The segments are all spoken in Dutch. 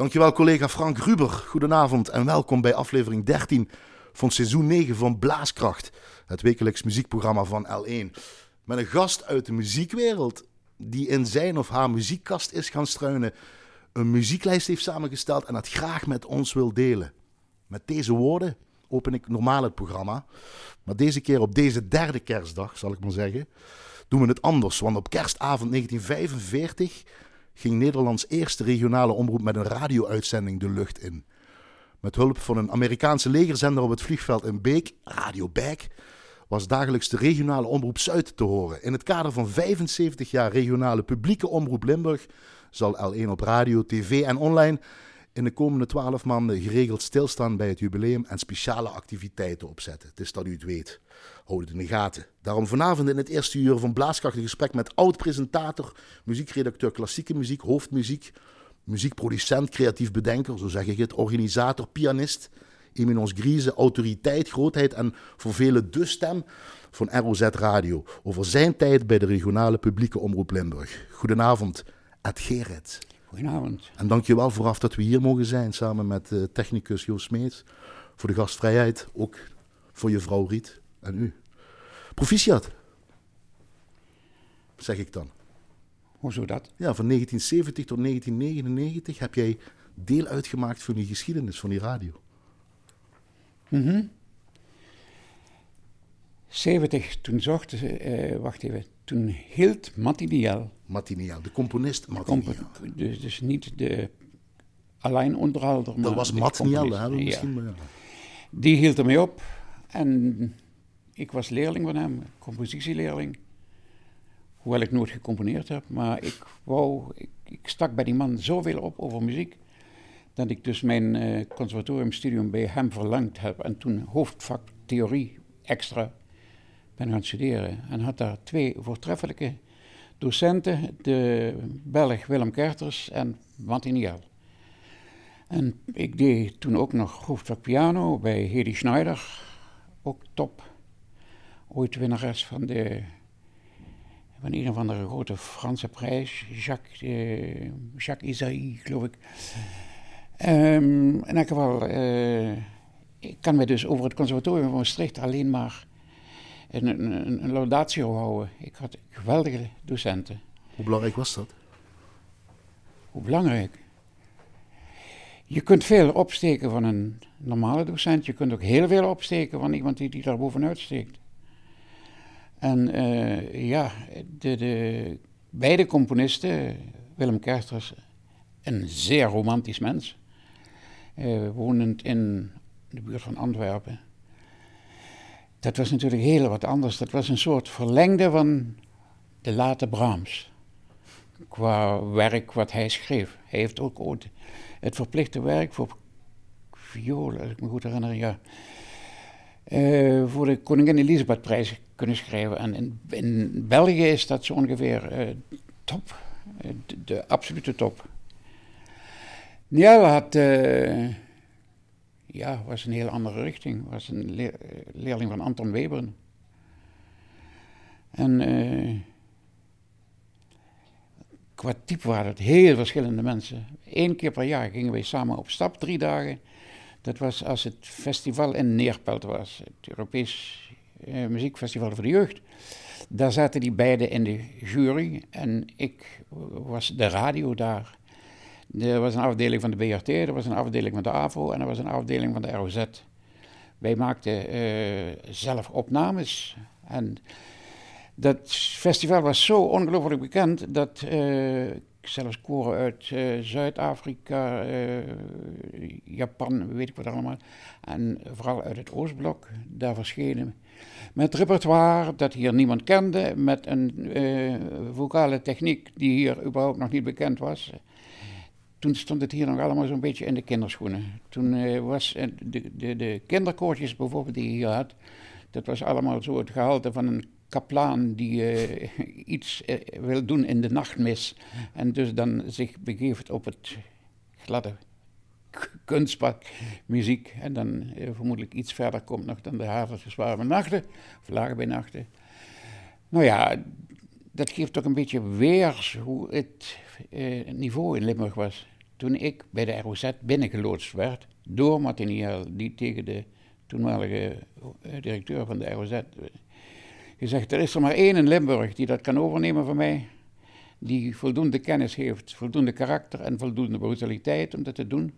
Dankjewel collega Frank Ruber. Goedenavond en welkom bij aflevering 13 van seizoen 9 van Blaaskracht. Het wekelijks muziekprogramma van L1. Met een gast uit de muziekwereld die in zijn of haar muziekkast is gaan struinen. Een muzieklijst heeft samengesteld en dat graag met ons wil delen. Met deze woorden open ik normaal het programma. Maar deze keer op deze derde kerstdag, zal ik maar zeggen, doen we het anders. Want op kerstavond 1945 ging Nederlands eerste regionale omroep met een radio-uitzending de lucht in. Met hulp van een Amerikaanse legerzender op het vliegveld in Beek, Radio Beek, was dagelijks de regionale omroep Zuid te horen. In het kader van 75 jaar regionale publieke omroep Limburg zal L1 op radio, tv en online in de komende 12 maanden geregeld stilstaan bij het jubileum en speciale activiteiten opzetten. Het is dat u het weet. Houd het in de gaten. Daarom vanavond in het eerste uur van Blaaskracht een gesprek met oud-presentator, muziekredacteur klassieke muziek, hoofdmuziek, muziekproducent, creatief bedenker, zo zeg ik het, organisator, pianist, Eminos Grieze, autoriteit, grootheid en voor velen de stem van ROZ Radio over zijn tijd bij de regionale publieke omroep Limburg. Goedenavond, Ed Gerrit. Goedenavond. En dankjewel vooraf dat we hier mogen zijn samen met uh, technicus Joost Smeets. Voor de gastvrijheid, ook voor je vrouw Riet en u. Proficiat, zeg ik dan. Hoezo dat? Ja, van 1970 tot 1999 heb jij deel uitgemaakt van die geschiedenis van die radio. Mhm. 70, toen zocht, uh, wacht even, toen hield Martiniel. Martiniel, de componist Martiniel. dus, dus niet de alleen onderhouder, maar Dat was Martiniel, hè? Misschien, ja. Die hield ermee op en ik was leerling van hem, compositieleerling. Hoewel ik nooit gecomponeerd heb, maar ik wou, ik, ik stak bij die man zoveel op over muziek dat ik dus mijn uh, conservatoriumstudium bij hem verlangd heb en toen hoofdvak theorie extra ben gaan studeren. En had daar twee voortreffelijke docenten, de Belg Willem Kerters en Martin. En ik deed toen ook nog hoofdvak piano bij Hedy Schneider, ook top. Ooit winnares van de van een of andere grote Franse prijs, Jacques, uh, Jacques Isaïe, geloof ik. Um, in elk geval, uh, ik kan me dus over het conservatorium van Maastricht alleen maar een, een, een laudatio houden. Ik had geweldige docenten. Hoe belangrijk was dat? Hoe belangrijk? Je kunt veel opsteken van een normale docent. Je kunt ook heel veel opsteken van iemand die, die daar bovenuit steekt. En uh, ja, de, de, beide componisten, Willem Kersters, een zeer romantisch mens. Uh, wonend in de buurt van Antwerpen. Dat was natuurlijk heel wat anders. Dat was een soort verlengde van de late Brahms. Qua werk wat hij schreef. Hij heeft ook ooit het verplichte werk voor viool, als ik me goed herinner, ja. Uh, voor de Koningin Elisabethprijs kunnen schrijven. En in, België is dat zo ongeveer uh, top. Uh, de, de, absolute top. Niel had ja, was een heel andere richting. Was een leerling van Anton Weber. En uh, qua type waren het heel verschillende mensen. Eén keer per jaar gingen wij samen op stap, drie dagen. Dat was als het festival in Neerpelt was, het Europees uh, Muziekfestival voor de Jeugd. Daar zaten die beiden in de jury en ik was de radio daar. Er was een afdeling van de BRT, er was een afdeling van de AVO en er was een afdeling van de ROZ. Wij maakten uh, zelf opnames. En dat festival was zo ongelooflijk bekend dat uh, zelfs koren uit uh, Zuid-Afrika, Japan, weet ik wat allemaal, en vooral uit het Oostblok, daar verschenen. Met repertoire dat hier niemand kende, met een vocale techniek die hier überhaupt nog niet bekend was toen stond het hier nog allemaal zo'n beetje in de kinderschoenen. Toen uh, was uh, de, de, de kinderkoortjes bijvoorbeeld die je hier had, dat was allemaal zo het gehalte van een kaplaan die uh, iets wil doen in de nachtmis. En dus dan zich begeeft op het gladde kunstpad, muziek. En dan vermoedelijk iets verder komt nog dan de havertjes warme nachten, of lagen bij nachten. Nou ja, dat geeft toch een beetje weer hoe het niveau in Limburg was toen ik bij de ROZ binnengeloodst werd door Martiniel, die tegen de toenmalige eh, directeur van de ROZ gezegd: Er is er maar één in Limburg die dat kan overnemen van mij. Die voldoende kennis heeft, voldoende karakter en voldoende brutaliteit om dat te doen.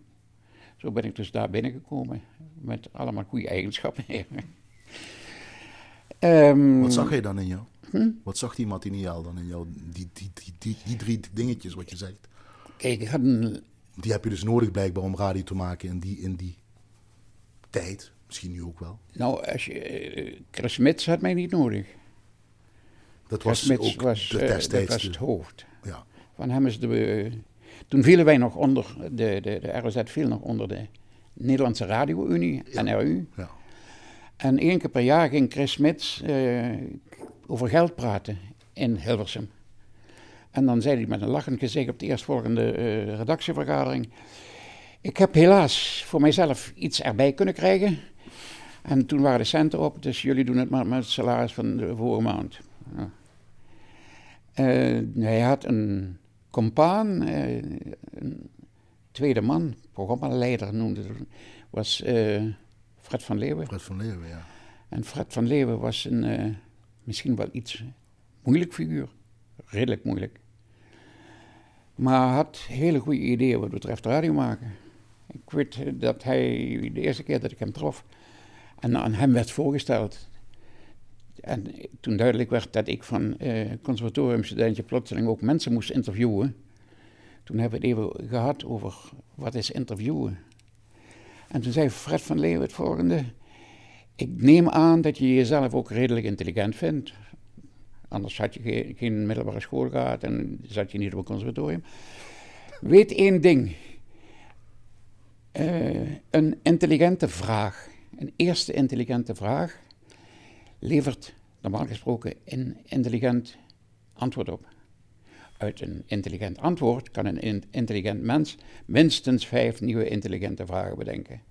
Zo ben ik dus daar binnengekomen. Met allemaal goede eigenschappen. um, Wat zag hij dan in jou? Hm? Wat zag die Martiniel dan in jou? Die, die, die, die, die drie dingetjes wat je zegt. Kijk, ik had een... Die heb je dus nodig blijkbaar om radio te maken in die, in die tijd. Misschien nu ook wel. Nou, als je, uh, Chris Smits had mij niet nodig. Dat was ook was, de destijds. Uh, dat was het hoofd. Ja. Van hem is de... Uh, toen vielen wij nog onder, de, de, de ROZ viel nog onder de Nederlandse Radio-Unie, ja. NRU. Ja. En één keer per jaar ging Chris Smits uh, over geld praten in Hilversum. En dan zei hij met een lachend gezicht op de eerstvolgende uh, redactievergadering... Ik heb helaas voor mijzelf iets erbij kunnen krijgen. En toen waren de centen op, dus jullie doen het maar met het salaris van de vorige maand. Uh, hij had een compaan, een tweede man, programmaleider noemde het, was Fred van Leeuwen. Fred van Leeuwen, ja. En Fred van Leeuwen was een misschien wel iets moeilijk figuur, redelijk moeilijk. Maar had hele goede ideeën wat betreft radio maken. Ik weet dat hij, de eerste keer dat ik hem trof, en aan hem werd voorgesteld. En toen duidelijk werd dat ik van uh, conservatoriumstudentje plotseling ook mensen moest interviewen. Toen hebben we het even gehad over wat is interviewen. En toen zei Fred van Leeuwen het volgende. Ik neem aan dat je jezelf ook redelijk intelligent vindt. Anders had je geen, middelbare school gehad en zat je niet op een conservatorium. Weet één ding. Uh, een intelligente vraag, een eerste intelligente vraag, levert normaal gesproken een intelligent antwoord op. Uit een intelligent antwoord kan een intelligent mens minstens vijf nieuwe intelligente vragen bedenken.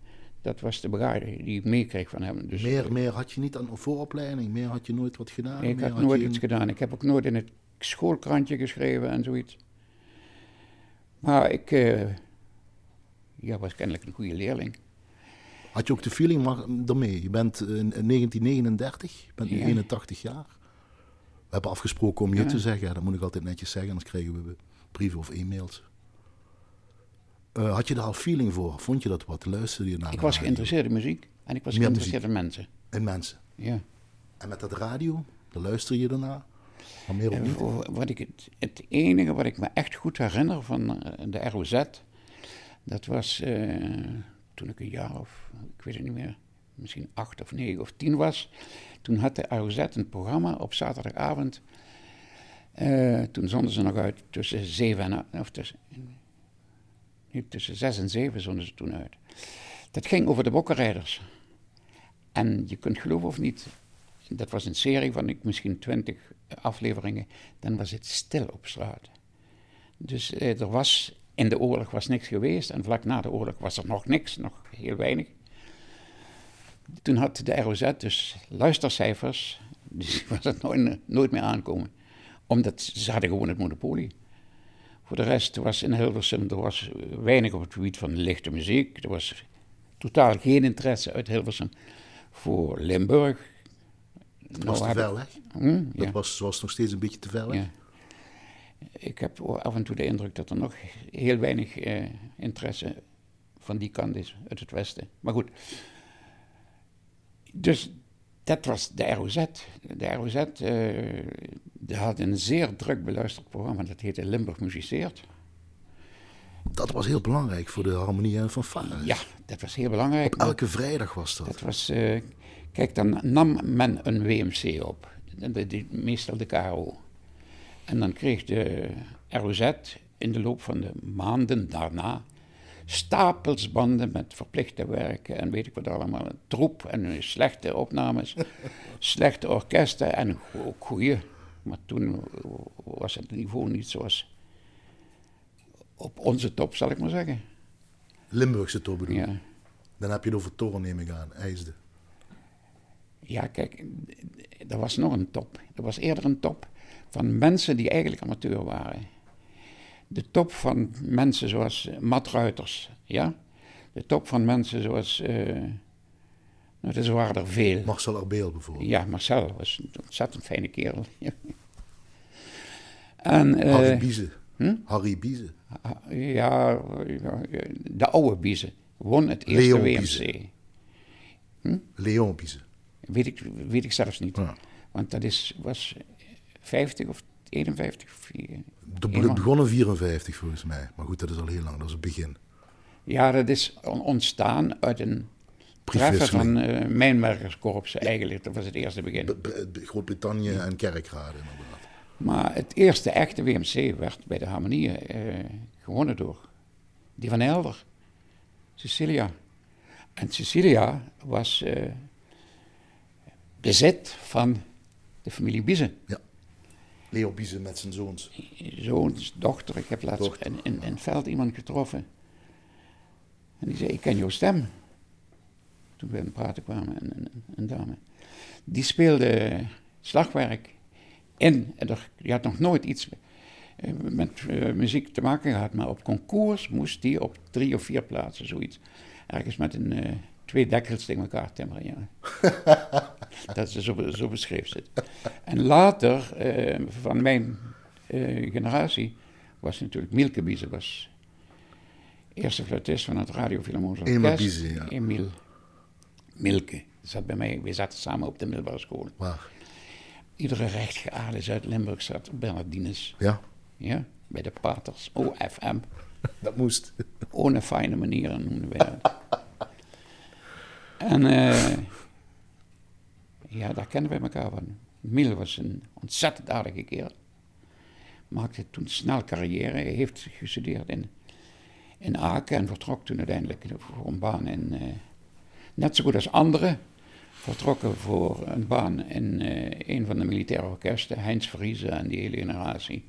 Dat was de begeleiding die ik meekreeg van hem. Dus, meer, meer had je niet aan vooropleiding? Meer had je nooit wat gedaan? Ik had, nooit iets gedaan. Ik heb ook nooit in het schoolkrantje geschreven en zoiets. Maar ik uh, ja, was kennelijk een goede leerling. Had je ook de feeling daarmee? Je bent in 1939, je bent nu 81 jaar. We hebben afgesproken om je te zeggen. Dat moet ik altijd netjes zeggen, anders krijgen we brieven of e-mails. Uh, had je daar al feeling voor? Vond je dat wat? Luisterde je naar? Ik was geïnteresseerd in muziek en ik was geïnteresseerd in mensen. In mensen? Ja. En met dat radio, daar luister je daarna? Wat ik het, het, enige wat ik me echt goed herinner van eh, de ROZ, dat was uh, toen ik een jaar of, ik weet het niet meer, misschien acht of negen of tien was. Toen had de ROZ een programma op zaterdagavond. Uh, toen zonden ze nog uit tussen zeven en, of tussen, tussen zes en zeven zonden ze toen uit. Dat ging over de bokkenrijders. En je kunt geloven of niet, dat was een serie van ik, misschien twintig afleveringen, dan was het stil op straat. Dus eh, er was, in de oorlog was niks geweest en vlak na de oorlog was er nog niks, nog heel weinig. Toen had de ROZ dus luistercijfers, dus was het nooit, nooit meer aankomen. Omdat ze hadden gewoon het monopolie. Voor de rest was in Hilversum, er was weinig op het gebied van lichte muziek. Er was totaal geen interesse uit Hilversum voor Limburg. Dat was nou, te ver weg. Hm? Dat was, was nog steeds een beetje te weg. Ja. Ik heb af en toe de indruk dat er nog heel weinig eh, interesse van die kant is, uit het westen. Maar goed. Dus dat was de ROZ. De ROZ uh, had een zeer druk beluisterd programma, dat heette Limburg Musiceert. Dat was heel belangrijk voor de harmonie en fanfare. Ja, dat was heel belangrijk. Op elke vrijdag was dat. dat was, uh, kijk, dan nam men een WMC op, de, de, meestal de KRO. En dan kreeg de ROZ in de loop van de maanden daarna stapels banden met verplichte werken en weet ik wat allemaal. Troep en slechte opnames, slechte orkesten en ook goede. Maar toen was het niveau niet zoals op onze top, zal ik maar zeggen. Limburgse top bedoel Ja. Dan heb je het over toren, neem ik aan, IJsde. Ja, kijk, er was nog een top. Er was eerder een top van mensen die eigenlijk amateur waren de top van mensen zoals eh, Matt Ruiters, ja? De top van mensen zoals, het nou, dat waren er veel. Marcel Arbeel bijvoorbeeld. Ja, Marcel was een ontzettend fijne kerel. en, uh, Harry Biezen. Hm? Harry Biezen. Ja, de oude Biezen won het eerste Leon WMC. Hm? Leon Biezen. Weet ik, weet ik zelfs niet. Want dat is, was 50 of 51, 4, toen begonnen 54 volgens mij. Maar goed, dat is al heel lang, dat is het begin. Ja, dat is ontstaan uit een treffen van uh, eh, mijnwerkerskorpsen eigenlijk. Dat was het eerste begin. Groot-Brittannië en Kerkrade inderdaad. Maar het eerste echte WMC werd bij de harmonie eh, gewonnen door die van Helder, Cecilia. En Cecilia was eh, uh, bezit van de familie Biezen. Ja. Leo Biezen met zijn zoons. Zoons, dochter. Ik heb laatst in, in, in het veld iemand getroffen. En die zei, ik ken jouw stem. Toen we aan het praten kwamen, een, een, een dame. Die speelde slagwerk in, en er, die had nog nooit iets eh, met uh, muziek te maken gehad, maar op concours moest die op drie of vier plaatsen, zoiets. Ergens met een, uh, twee dekkels tegen elkaar timmeren, ja. dat ze zo, zo beschreef ze het. En later, uh, van mijn generatie, was natuurlijk Mielke Biese, was eerste fluitist van het Radio Philharmonisch Orkest. Biese, ja. Emil Milke. Zat bij mij, we zaten samen op de middelbare school. Waar? Iedere rechtgeaarde Zuid-Limburg zat op Bernardines. Ja. Ja, bij de paters. OFM. Dat moest. Een fijne manieren noemden wij het. en uh, ja, daar kennen wij elkaar van. Mil was een ontzettend aardige kerel. Maakte toen snel carrière. Hij heeft gestudeerd in, in Aken en vertrok toen uiteindelijk voor een baan in... Uh, net zo goed als anderen vertrokken voor een baan in uh, een van de militaire orkesten, Heinz Friese en die hele generatie.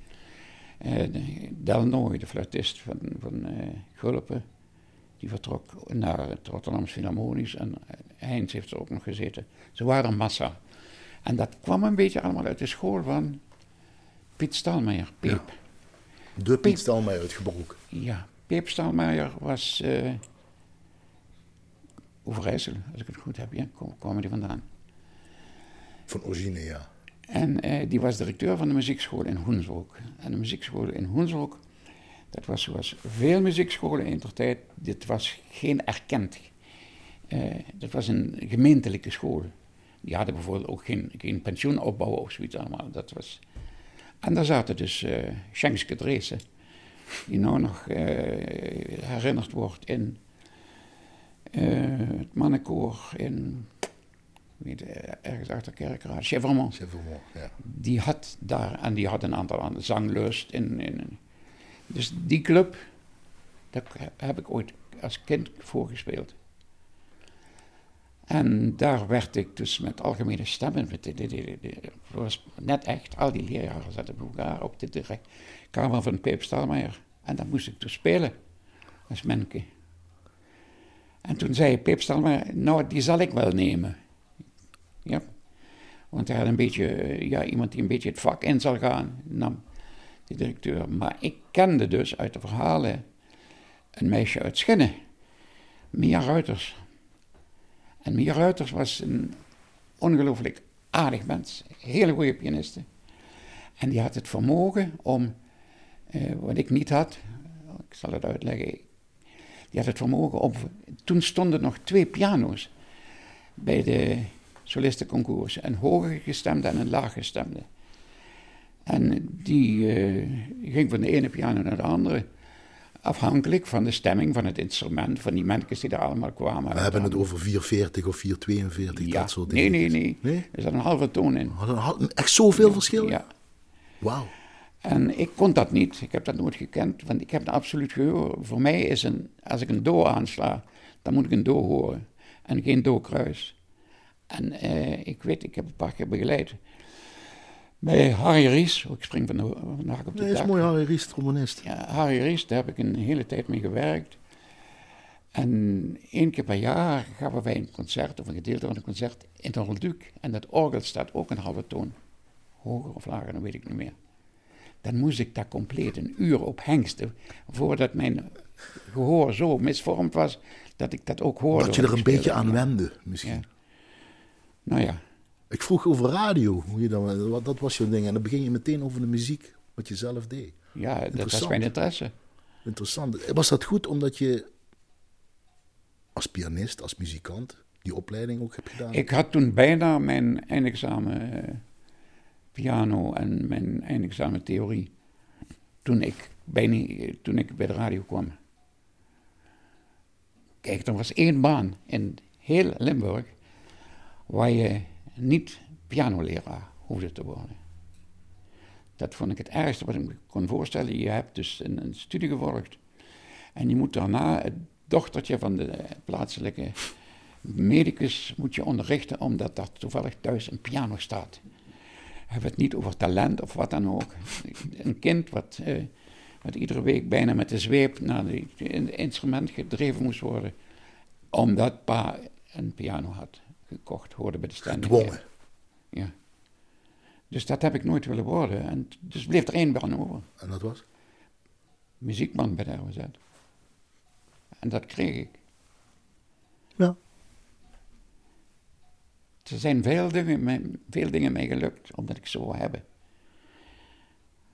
Uh, Delnoy, de fluitist van, van Gulpen, die vertrok naar het Rotterdams Philharmonisch en Heinz heeft er ook nog gezeten. Ze waren een massa. En dat kwam een beetje allemaal uit de school van Piet Stalmeijer, Peep. Ja. De Piet Stalmeijer uitgebroken. Ja, Peep Stalmeijer was Overijssel, als ik het goed heb, ja, kwamen die vandaan. Van origine, ja. En eh, die was directeur van de muziekschool in Hoenshoek. En de muziekschool in Hoenshoek, dat was zoals veel muziekscholen in der tijd, dit was geen erkend. Uh, dat was een gemeentelijke school. Die hadden bijvoorbeeld ook geen, geen pensioenopbouw of zoiets allemaal. Dat was... En daar zaten dus uh, Schenkske Dreesen, die nou nog uh, herinnerd wordt in uh, het mannenkoor in, weet, ergens achter Kerkraad, Chevrolet. Chevrolet, ja. Die had daar, en die had een aantal andere zanglust. In, in, dus die club, daar heb ik ooit als kind voorgespeeld. En daar werd ik dus met algemene stemmen, het was net echt, al die leraren zaten bij elkaar op de kamer van Peep Stalmeijer. En dan moest ik dus spelen als Menke. En toen zei Pip Stalmer, nou, die zal ik wel nemen. Ja. Want hij had een beetje, eh, ja, iemand die een beetje het vak in zal gaan, nam de directeur. Maar ik kende dus uit de verhalen een meisje uit Schinnen, Mia Ruiters. En Mia Ruiters was een ongelooflijk aardig mens, hele goede pianiste. En die had het vermogen om, eh, wat ik niet had, ik zal het uitleggen, die had het vermogen op. Toen stonden nog twee piano's bij de solistenconcours. Een hoger gestemde en een laag gestemde. En die uh, ging van de ene piano naar de andere. Afhankelijk van de stemming van het instrument, van die mensen die er allemaal kwamen. We hebben het over 440 of 442, ja. dat soort dingen. Nee, nee, nee, nee. Er zat een halve toon in. Echt zoveel ja, verschil? Ja. Wauw. En ik kon dat niet. Ik heb dat nooit gekend, want ik heb een absoluut gehoor. Voor mij is een, als ik een do aansla, dan moet ik een do horen. En geen do-kruis. En eh, ik weet, ik heb een paar keer begeleid. Bij Harry Ries, ik spring van de, op de Dat is mooi, Harry Ries, trombonist. Ja, Harry Ries, daar heb ik een hele tijd mee gewerkt. En één keer per jaar gaven wij een concert, of een gedeelte van een concert, in Donald Duke. En dat orgel staat ook een halve toon. Hoger of lager, dat weet ik niet meer. dan moest ik daar compleet een uur op hengsten. Voordat mijn gehoor zo misvormd was dat ik dat ook hoorde. Dat je er een beetje aan wende, misschien. Ja. Nou ja. Ik vroeg over radio, hoe je dan, dat was je ding. En dan begin je meteen over de muziek, wat je zelf deed. Ja, dat was mijn interesse. Interessant. Was dat goed omdat je als pianist, als muzikant, die opleiding ook hebt gedaan? Ik had toen bijna mijn eindexamen uh, piano en mijn eindexamen theorie. Toen ik, toen ik bij de radio kwam. Kijk, er was één baan in heel Limburg waar je niet pianoleraar hoefde te worden. Dat vond ik het ergste wat ik me kon voorstellen. Je hebt dus een, studie gevolgd en je moet daarna het dochtertje van de plaatselijke medicus moet je onderrichten omdat daar toevallig thuis een piano staat. Hebben het niet over talent of wat dan ook. Een kind wat, eh, wat iedere week bijna met de zweep naar het instrument gedreven moest worden, omdat pa een piano had gekocht, hoorde bij de stand. Gedwongen. Ja. Dus dat heb ik nooit willen worden. En dus bleef er één baan over. En dat was? Muziekman bij de RWZ. En dat kreeg ik. Ja. Er zijn veel dingen, veel dingen mij gelukt, omdat ik zo wil hebben.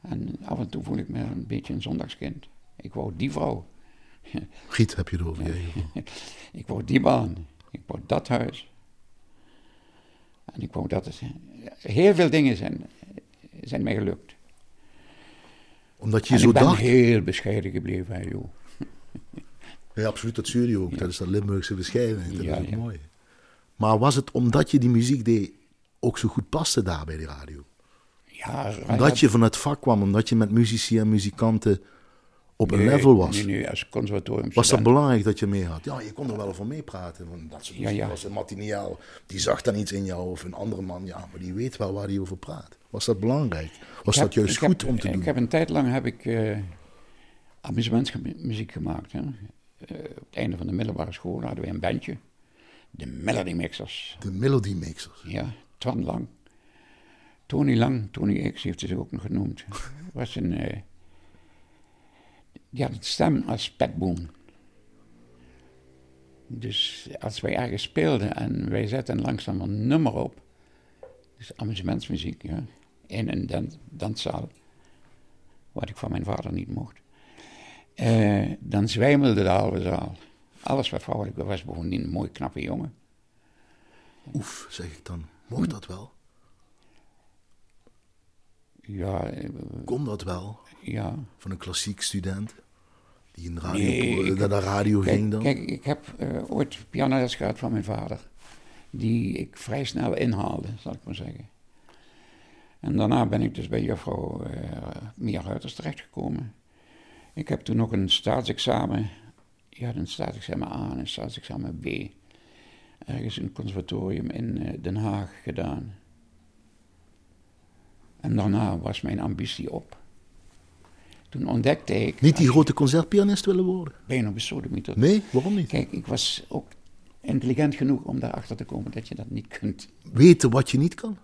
En af en toe voel ik me een beetje een zondagskind. Ik wou die vrouw. Giet heb je erover. Ja. ik wou die baan. Ik wou dat huis. En ik wou dat het. Heel veel dingen zijn, zijn mij gelukt. Omdat je en zo ik ben dacht. heel bescheiden gebleven, hè, joh. Ja, absoluut, dat zul je ook. Dat is dat Limburgse bescheidenheid. Dat Ja, is ook ja. mooi. Maar was het omdat je die muziek deed ook zo goed paste daar bij de radio? Ja, Omdat je van het vak kwam, omdat je met muzici en muzikanten op een nee, level was. Nee, nee, als conservatorium. Was dat belangrijk dat je mee had? Ja, je kon er wel van meepraten. Want dat soort Ja, was een Martiniel, die zag dan iets in jou. Of een andere man, ja, maar die weet wel waar hij over praat. Was dat belangrijk? Was Ik dat heb- juist goed heb- om te doen? Ik heb een tijd lang heb ik eh amusementsmuziek gemaakt. Hè. Eh, op het einde van de middelbare school hadden we een bandje. De Melody Mixers. De Melody Mixers. Ja, Twan Lang. Tony Lang, Tony X heeft hij zich ook nog genoemd. Was een, eh, die had een stem als Pat Boone. Dus als wij ergens speelden en wij zetten langzaam een nummer op, dus amusementsmuziek, ja, in een dan, danszaal, wat ik van mijn vader niet mocht, eh, dan zwijmelde de halve zaal. Alles wat vrouwelijk was, was bovendien een mooi knappe jongen. Oef, zeg ik dan. Mocht dat wel? Ja, eh, Kon dat wel? ja. Van een klassiek student? Die een radio, Nee, naar de radio Kijk, ging dan? kijk, ik heb eh, ooit pianoles gehad van mijn vader. Die ik vrij snel inhaalde, zal ik maar zeggen. En daarna ben ik dus bij juffrouw eh Mia Ruiters terechtgekomen. Ik heb toen nog een staatsexamen. Je had een staatsexamen A en een staatsexamen B. Ergens in het conservatorium in Den Haag gedaan. En daarna was mijn ambitie op. Toen ontdekte ik... Niet die grote concertpianist willen worden? Ben je nog besodemieter? Nee, waarom niet? Kijk, ik was ook intelligent genoeg om daarachter te komen dat je dat niet kunt. Weten wat je niet kan?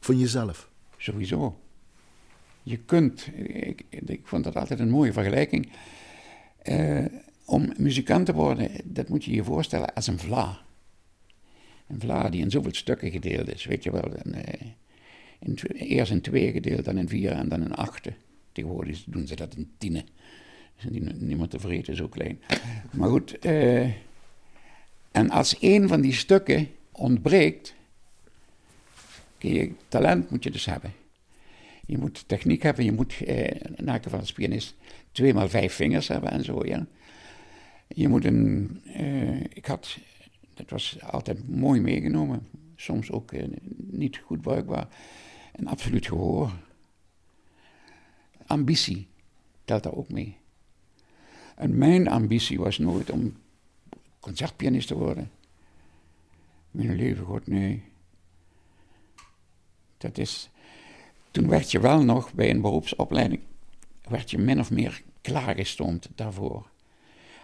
Van jezelf. Sowieso. Je kunt, ik, ik vond dat altijd een mooie vergelijking. Eh, om muzikant te worden, dat moet je je voorstellen als een vla. Een vla die in zoveel stukken gedeeld is, weet je wel. En, eh, eerst in twee gedeeld, dan in vier en dan in achten. Tegenwoordig doen ze dat in tienen. Die niemand tevreden, zo klein. Maar goed, eh, en als één van die stukken ontbreekt, Kijk, talent moet je dus hebben. Je moet techniek hebben, je moet, eh, elk geval als pianist, twee maal vijf vingers hebben en zo, ja. Je moet een, eh, ik had, dat was altijd mooi meegenomen, soms ook eh, niet goed bruikbaar, een absoluut gehoor. Ambitie telt daar ook mee. En mijn ambitie was nooit om concertpianist te worden. Mijn leven, god, nee. Dat is, toen werd je wel nog bij een beroepsopleiding, werd je min of meer klaargestoomd daarvoor.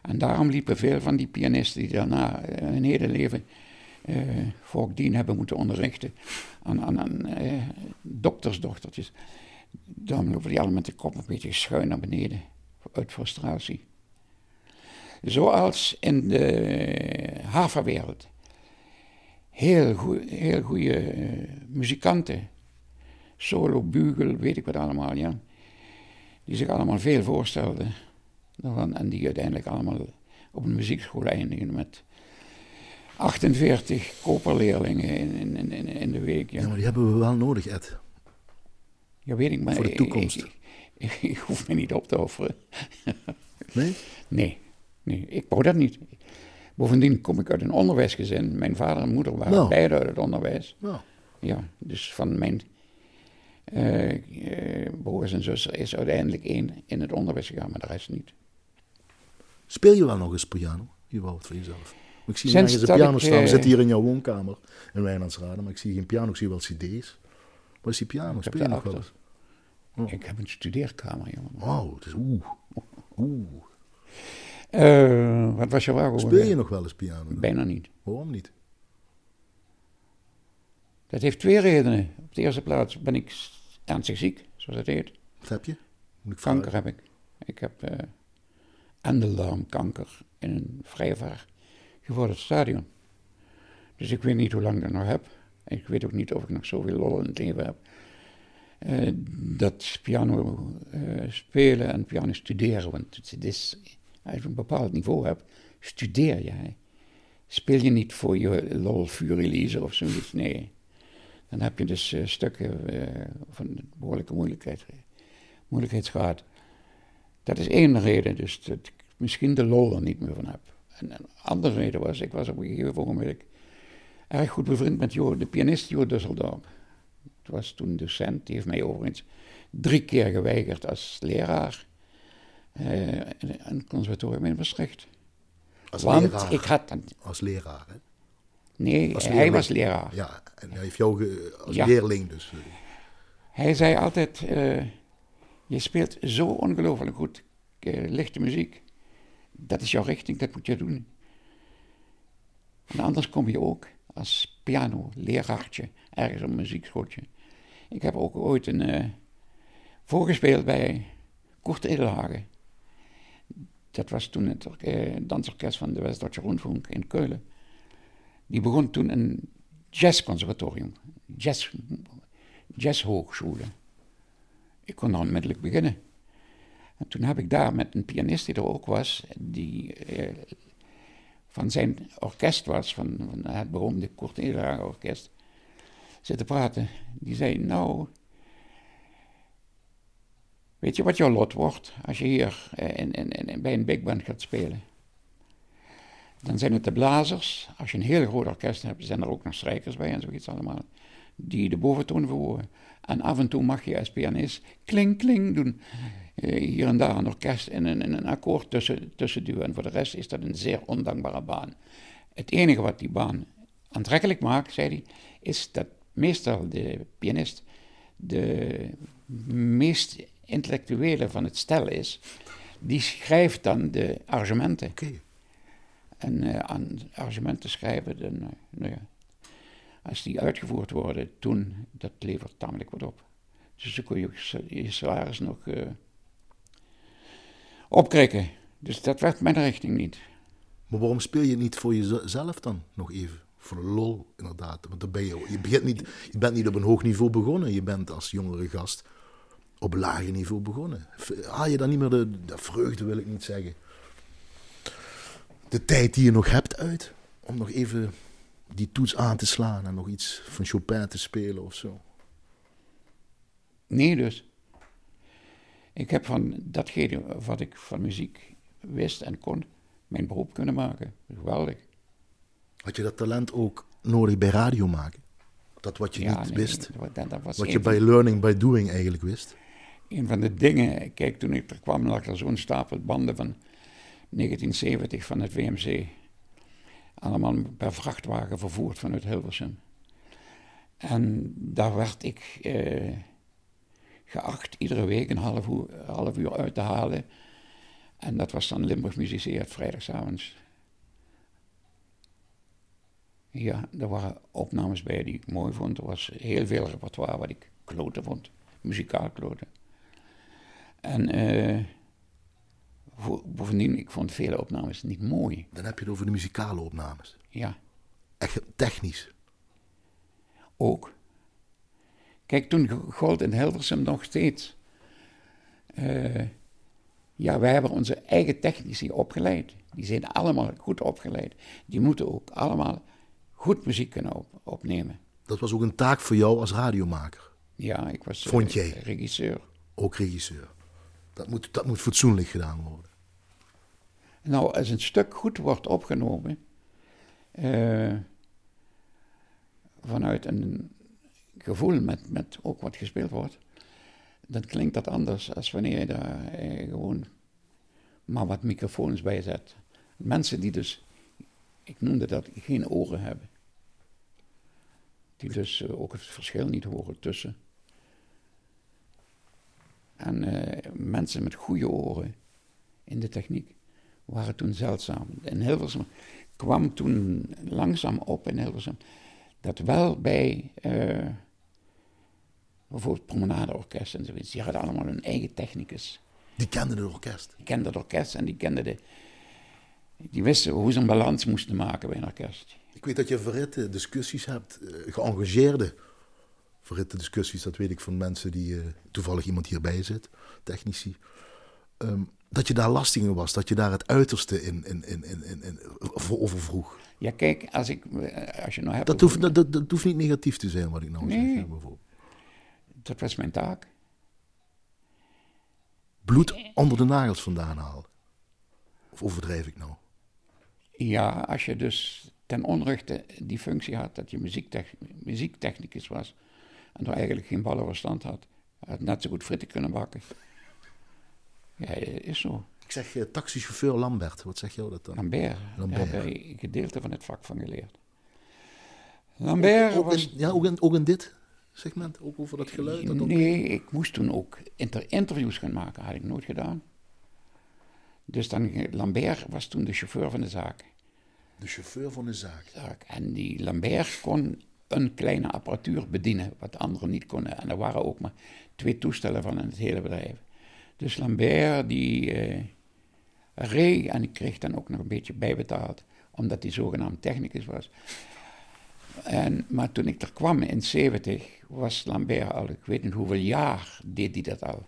En daarom liepen veel van die pianisten die daarna eh, hun hele leven eh voordien hebben moeten onderrichten aan, aan, aan eh, doktersdochtertjes. Dan lopen die allemaal met de kop een beetje schuin naar beneden. Uit frustratie. Zoals in de havenwereld. Heel, goe- heel goede eh, muzikanten. Solo, bugel, weet ik wat allemaal, ja. Die zich allemaal veel voorstelden. En die uiteindelijk allemaal op een muziekschool eindigen met 48 koperleerlingen in, in, in, in de week. Ja, Ja, maar die hebben we wel nodig, Ed. ja weet ik, maar Voor de toekomst. Ik, ik, ik hoef me niet op te offeren. Nee? Nee, nee, ik wou dat niet. Bovendien kom ik uit een onderwijsgezin. Mijn vader en moeder waren Nou. beide uit het onderwijs. Nou, Ja, dus van mijn eh eh, broers en zussen is uiteindelijk één in het onderwijs gegaan, maar de rest niet. speel je wel nog eens piano? Je wou het voor jezelf. Ik zie nergens een dat piano staan. We eh, zitten hier in jouw woonkamer in Wijnandsrade, maar ik zie geen piano, ik zie wel cd's. Wat is die piano? Speel je nog wel eens? Oh. Ik heb een studeerkamer, jongen. Wauw, het is oeh. Oeh. Eh, wat was je vraag? over? Speel je nog wel eens piano? dan? Bijna niet. Waarom niet? Dat heeft twee redenen. Op de eerste plaats ben ik ernstig ziek, zoals het heet. Wat heb je? Moet ik Kanker heb ik. Ik heb eh endeldarmkanker in een vrij ver gevorderd stadium. Dus ik weet niet hoe lang ik dat nog heb. En ik weet ook niet of ik nog zoveel lol in het leven heb. Eh, dat piano eh, spelen en piano studeren, want het als je een bepaald niveau hebt, studeer jij. Speel je niet voor je lol vuurrelease of zoiets, nee. Dan heb je dus eh, stukken van behoorlijke moeilijkheid, moeilijkheidsgraad. Dat is één reden, dus dat ik misschien de lol er niet meer van heb. En een andere reden was, ik was op een gegeven ogenblik erg goed bevriend met Jo, de pianist Jo Dusseldorp. Het was toen een docent, die heeft mij overigens drie keer geweigerd als leraar. eh, in een conservatorium in Maastricht. Als Want leraar. ik had dan... Als leraar, hè? Nee, Als hij was leraar. Ja, en hij heeft jou ge- als Ja. leerling dus. eh, Hij zei altijd, eh, je speelt zo ongelooflijk goed lichte muziek. Dat is jouw richting, dat moet je doen. En anders kom je ook als piano-leraartje ergens op een muziekschooltje. Ik heb ook ooit een eh, voorgespeeld bij Kurt Edelhagen. Dat was toen het eh, dansorkest van de West-Duitse Rundfunk in Keulen. Die begon toen een jazzconservatorium, jazz, jazzhoogschule. Ik kon onmiddellijk beginnen. En toen heb ik daar met een pianist die er ook was, die eh, van zijn orkest was, van, van het beroemde Kurt orkest, zitten praten. Die zei, nou, weet je wat jouw lot wordt als je hier eh, in, in, bij een big band gaat spelen? Dan zijn het de blazers. Als je een heel groot orkest hebt, zijn er ook nog strijkers bij en zoiets allemaal. Die de boventoon verhogen. En af en toe mag je als pianist kling kling doen. Eh, hier en daar een orkest en een, en een akkoord tussen, tussen duwen. En voor de rest is dat een zeer ondankbare baan. Het enige wat die baan aantrekkelijk maakt, zei hij, is dat meestal de pianist de meest intellectuele van het stel is. Die schrijft dan de arrangementen. Oké. En eh, aan arrangementen schrijven, dan, eh, nou ja, als die uitgevoerd worden, toen, dat levert tamelijk wat op. Dus dan kun je je- salaris nog eh opkrikken. Dus dat werd mijn richting niet. Maar waarom speel je niet voor jezelf dan nog even? Voor lol, inderdaad. Want dan ben je, je, begint niet, je bent niet op een hoog niveau begonnen. Je bent als jongere gast op lager niveau begonnen. Haal je dan niet meer de, de vreugde, wil ik niet zeggen. De tijd die je nog hebt uit. Om nog even die toets aan te slaan en nog iets van Chopin te spelen of zo. Nee dus. Ik heb van datgene wat ik van muziek wist en kon, mijn beroep kunnen maken. Geweldig. Had je dat talent ook nodig bij radio maken? Dat wat je Ja, niet nee, wist. dat- dat- dat was Wat je bij learning by doing eigenlijk wist. Een van de dingen, kijk, toen ik er kwam, lag er zo'n stapel banden van 1970 van het VMC. Allemaal per vrachtwagen vervoerd vanuit Hilversum. En daar werd ik eh, geacht iedere week een half uur, half uur uit te halen. En dat was dan Limburg Muziceert, vrijdagavonds. Ja, er waren opnames bij die ik mooi vond. Er was heel veel repertoire wat ik kloten vond. muzikaal kloten. En eh, bovendien, ik vond vele opnames niet mooi. Dan heb je het over de muzikale opnames. Ja. Echt technisch. Ook. Kijk, toen gold in Hilversum nog steeds. Uh, ja, wij hebben onze eigen technici opgeleid. Die zijn allemaal goed opgeleid. Die moeten ook allemaal goed muziek kunnen opnemen. Dat was ook een taak voor jou als radiomaker. Ja, ik was Vond jij? regisseur. Ook regisseur. Dat moet, dat moet fatsoenlijk gedaan worden. Nou, als een stuk goed wordt opgenomen, uh, vanuit een gevoel met, met ook wat gespeeld wordt, dan klinkt dat anders als wanneer je daar eh, gewoon maar wat microfoons bij zet. Mensen die dus, ik noemde dat, geen oren hebben. Die dus uh, ook het verschil niet horen tussen. En uh, mensen met goede oren in de techniek waren toen zeldzaam. In Hilversum kwam toen langzaam op in Hilversum dat wel bij uh, bijvoorbeeld promenadeorkest en zoiets, die hadden allemaal hun eigen technicus. Die kenden het orkest? Die kenden het orkest en die kenden de... Die wisten hoe ze een balans moesten maken bij een orkest. Ik weet dat je verritte discussies hebt, uh, geëngageerde verritte discussies, dat weet ik van mensen die uh, toevallig iemand hierbij zit, technici. Um, dat je daar lastig in was, dat je daar het uiterste in, in, in, in, in, in over vroeg. Ja, kijk, als, ik, eh, als je nou hebt... Dat, hoeft, dat, dat, dat, hoeft niet negatief te zijn, wat ik nou nee, zeg. Bijvoorbeeld. Dat was mijn taak. Bloed onder de nagels vandaan halen. Of overdrijf ik nou? Ja, als je dus ten onrechte die functie had dat je muziektechnicus was en er eigenlijk geen ballenverstand had, had net zo goed fritten kunnen bakken. Ja, is zo. Ik zeg uh, taxichauffeur Lambert. Wat zeg jij dat dan? Lambert. Lambert. Daar heb ik een gedeelte van het vak van geleerd. Lambert ook, was... In, ja, ook in, ook in dit segment? Ook over dat geluid? Dat nee, ik moest toen ook inter interviews gaan maken. had ik nooit gedaan. Dus dan, Lambert was toen de chauffeur van de zaak. De chauffeur van de zaak. zaak. En die Lambert kon een kleine apparatuur bedienen, wat anderen niet konden. En er waren ook maar twee toestellen van in het hele bedrijf. Dus Lambert die uh, reed en ik kreeg dan ook nog een beetje bijbetaald, omdat hij zogenaamd technicus was. En, maar toen ik er kwam in 70, was Lambert al, ik weet niet hoeveel jaar deed hij dat al.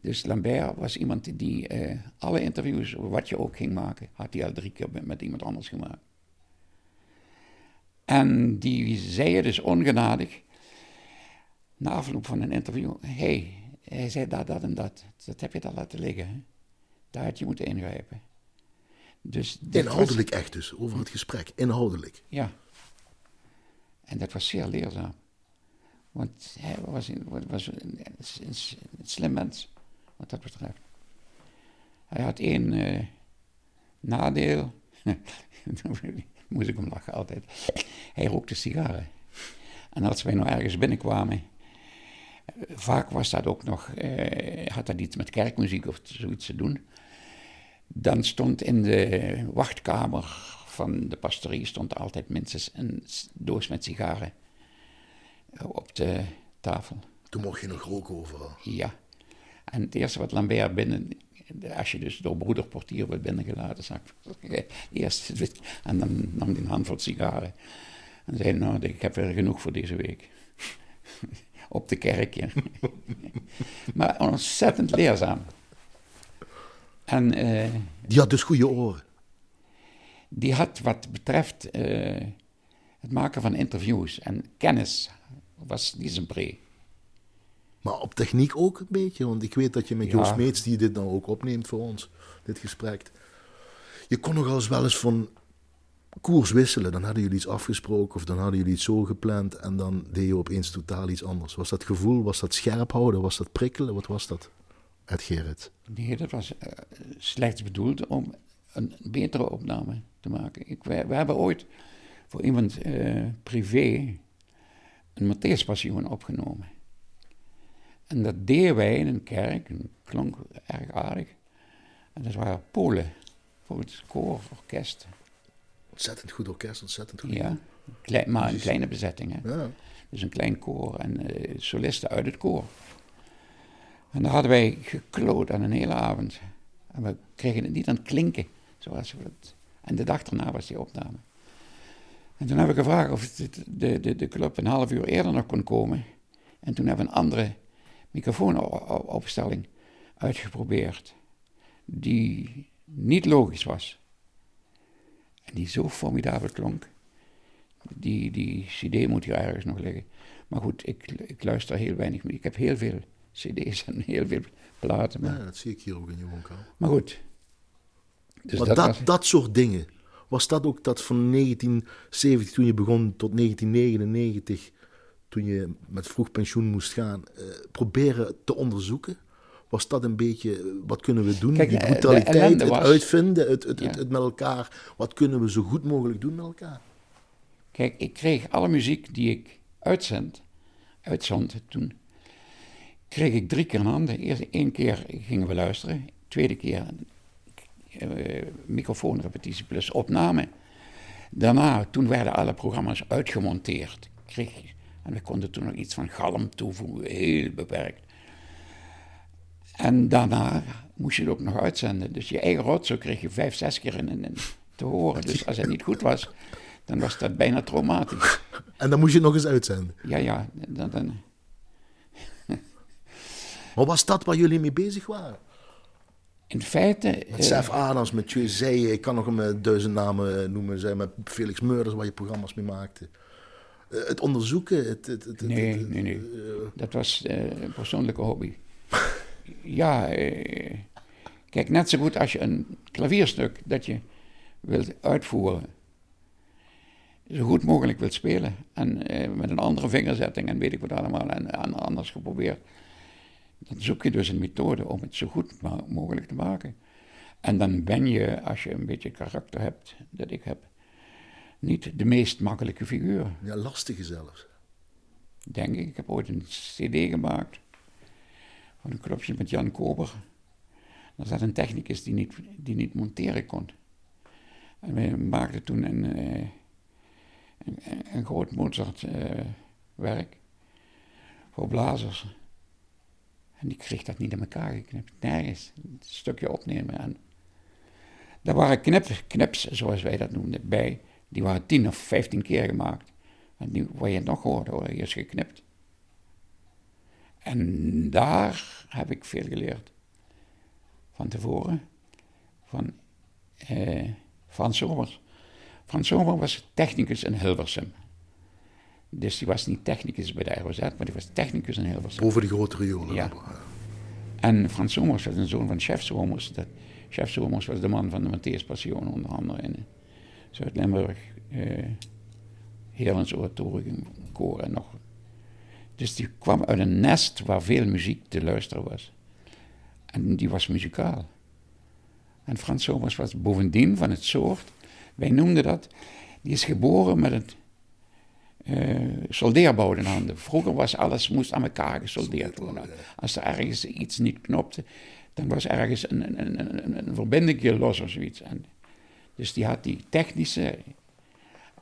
Dus Lambert was iemand die uh, alle interviews, wat je ook ging maken, had hij al drie keer met iemand anders gemaakt. En die zei je dus ongenadig, na afloop van een interview, hey, hij zei dat, dat en dat. Dat heb je daar laten liggen. Hè? Daar had je moeten ingrijpen. Dus Inhoudelijk echt dus, over het gesprek. Inhoudelijk. Ja. En dat was zeer leerzaam. Want hij was, was een, een, slim mens, wat dat betreft. Hij had één uh, nadeel. moest ik hem lachen altijd. Hij rookte sigaren. En als wij nou ergens binnenkwamen vaak was dat ook nog, eh, had dat iets met kerkmuziek of zoiets te doen. Dan stond in de wachtkamer van de pastorie stond altijd minstens een doos met sigaren op de tafel. Toen mocht je nog roken overal? Ja. En het eerste wat Lambert binnen, als je dus door broederportier wordt binnengelaten, zag ik eerst en dan nam hij een handvol sigaren. En zei, nou, ik heb weer genoeg voor deze week op de kerk. maar ontzettend leerzaam. En, uh, die had dus goede oren. Die had wat betreft uh, het maken van interviews en kennis, was die zijn pre. Maar op techniek ook een beetje, want ik weet dat je met ja. Joost Meets, die dit dan ook opneemt voor ons, dit gesprek. Je kon nog eens wel eens van koers wisselen. Dan hadden jullie iets afgesproken of dan hadden jullie iets zo gepland en dan deed je opeens totaal iets anders. Was dat gevoel, was dat scherp houden, was dat prikkelen, wat was dat, Ed Gerrit? Nee, dat was uh, slechts bedoeld om een betere opname te maken. Ik, we, hebben ooit voor iemand uh, privé een Matthäus Passion opgenomen. En dat deden wij in een kerk, en klonk erg aardig. En dat waren Polen, voor het koor, orkest ontzettend goed orkest, ontzettend goed. Ja, Klein, maar een kleine bezetting. Hè? Ja. Dus een klein koor en uh, solisten uit het koor. En daar hadden wij gekloot aan een hele avond. En we kregen het niet aan het klinken, zoals we het... En de dag daarna was die opname. En toen heb ik gevraagd of de, de, de club een half uur eerder nog kon komen. En toen hebben we een andere microfoonopstelling uitgeprobeerd. Die niet logisch was. En die zo formidabel klonk. Die, die CD moet hier ergens nog liggen. Maar goed, ik, ik luister heel weinig meer. Ik heb heel veel CD's en heel veel platen. Maar... Ja, dat zie ik hier ook in je woonkamer. Maar goed. Dus maar dat, dat, soort dingen. Was dat ook dat van 1970 toen je begon tot 1999, toen je met vroeg pensioen moest gaan, uh, proberen te onderzoeken? Was dat een beetje, wat kunnen we doen? Die eh, brutaliteit, het uitvinden, het, het, het, het, met elkaar. Wat kunnen we zo goed mogelijk doen met elkaar? Kijk, ik kreeg alle muziek die ik uitzend, uitzond toen, kreeg ik drie keer een handen. Eerst één keer gingen we luisteren, tweede keer uh, microfoonrepetitie plus opname. Daarna, toen werden alle programma's uitgemonteerd. Kreeg, en we konden toen nog iets van galm toevoegen, heel beperkt. En daarna moest je het ook nog uitzenden. Dus je eigen rotzooi kreeg je vijf, zes keer in, in, te horen. Dus als het niet goed was, dan was dat bijna traumatisch. En dan moest je het nog eens uitzenden? Ja, ja. Dan, dan... maar was dat waar jullie mee bezig waren? In feite... Met Sef uh, Adams, met Zee, ik kan nog een eh, duizend namen eh, noemen. Zeg, met Felix Meurders, waar je programma's mee maakte. Uh, het onderzoeken, het... het, het nee, nee, nee. dat was een persoonlijke hobby. ja, kijk, net zo goed als je een klavierstuk dat je wilt uitvoeren zo goed mogelijk wilt spelen. En eh, met een andere vingerzetting en weet ik wat allemaal en, en, anders geprobeerd. Dan zoek je dus een methode om het zo goed mogelijk te maken. En dan ben je, als je een beetje karakter hebt, dat ik heb, niet de meest makkelijke figuur. Ja, lastige zelfs. Denk ik. Ik heb ooit een cd gemaakt van een clubje met Jan Kober. Er zat een technicus die niet, die niet monteren kon. En we maakten toen een... Uh, een, groot Mozart-werk uh, voor blazers. En die kreeg dat niet in elkaar geknipt. Nergens. Een stukje opnemen. En daar waren knip, knips, zoals wij dat noemden, bij. Die waren tien of vijftien keer gemaakt. En die, waar je het nog hoorde, hoor, is geknipt. En daar heb ik veel geleerd. Van tevoren. Van eh, Frans Somers. Frans Zomer was technicus in Hilversum. Dus die was niet technicus bij de ROZ, maar die was technicus in Hilversum. Over de grote riolen. Ja. En Frans Somers was een zoon van chef Somers. Dat, chef Somers was de man van de Matthäus Passion, onder andere Zuid-Limburg. Uh, Heerlens Oratoriumkoor en nog. Dus die kwam uit een nest waar veel muziek te luisteren was. En die was muzikaal. En Frans Somers was bovendien van het soort wij noemden dat, die is geboren met een uh, soldeerbouw in handen. Vroeger was alles, moest aan elkaar gesoldeerd worden. Als er ergens iets niet knopte, dan was ergens een, een, een, een verbinding los of zoiets. En dus die had die technische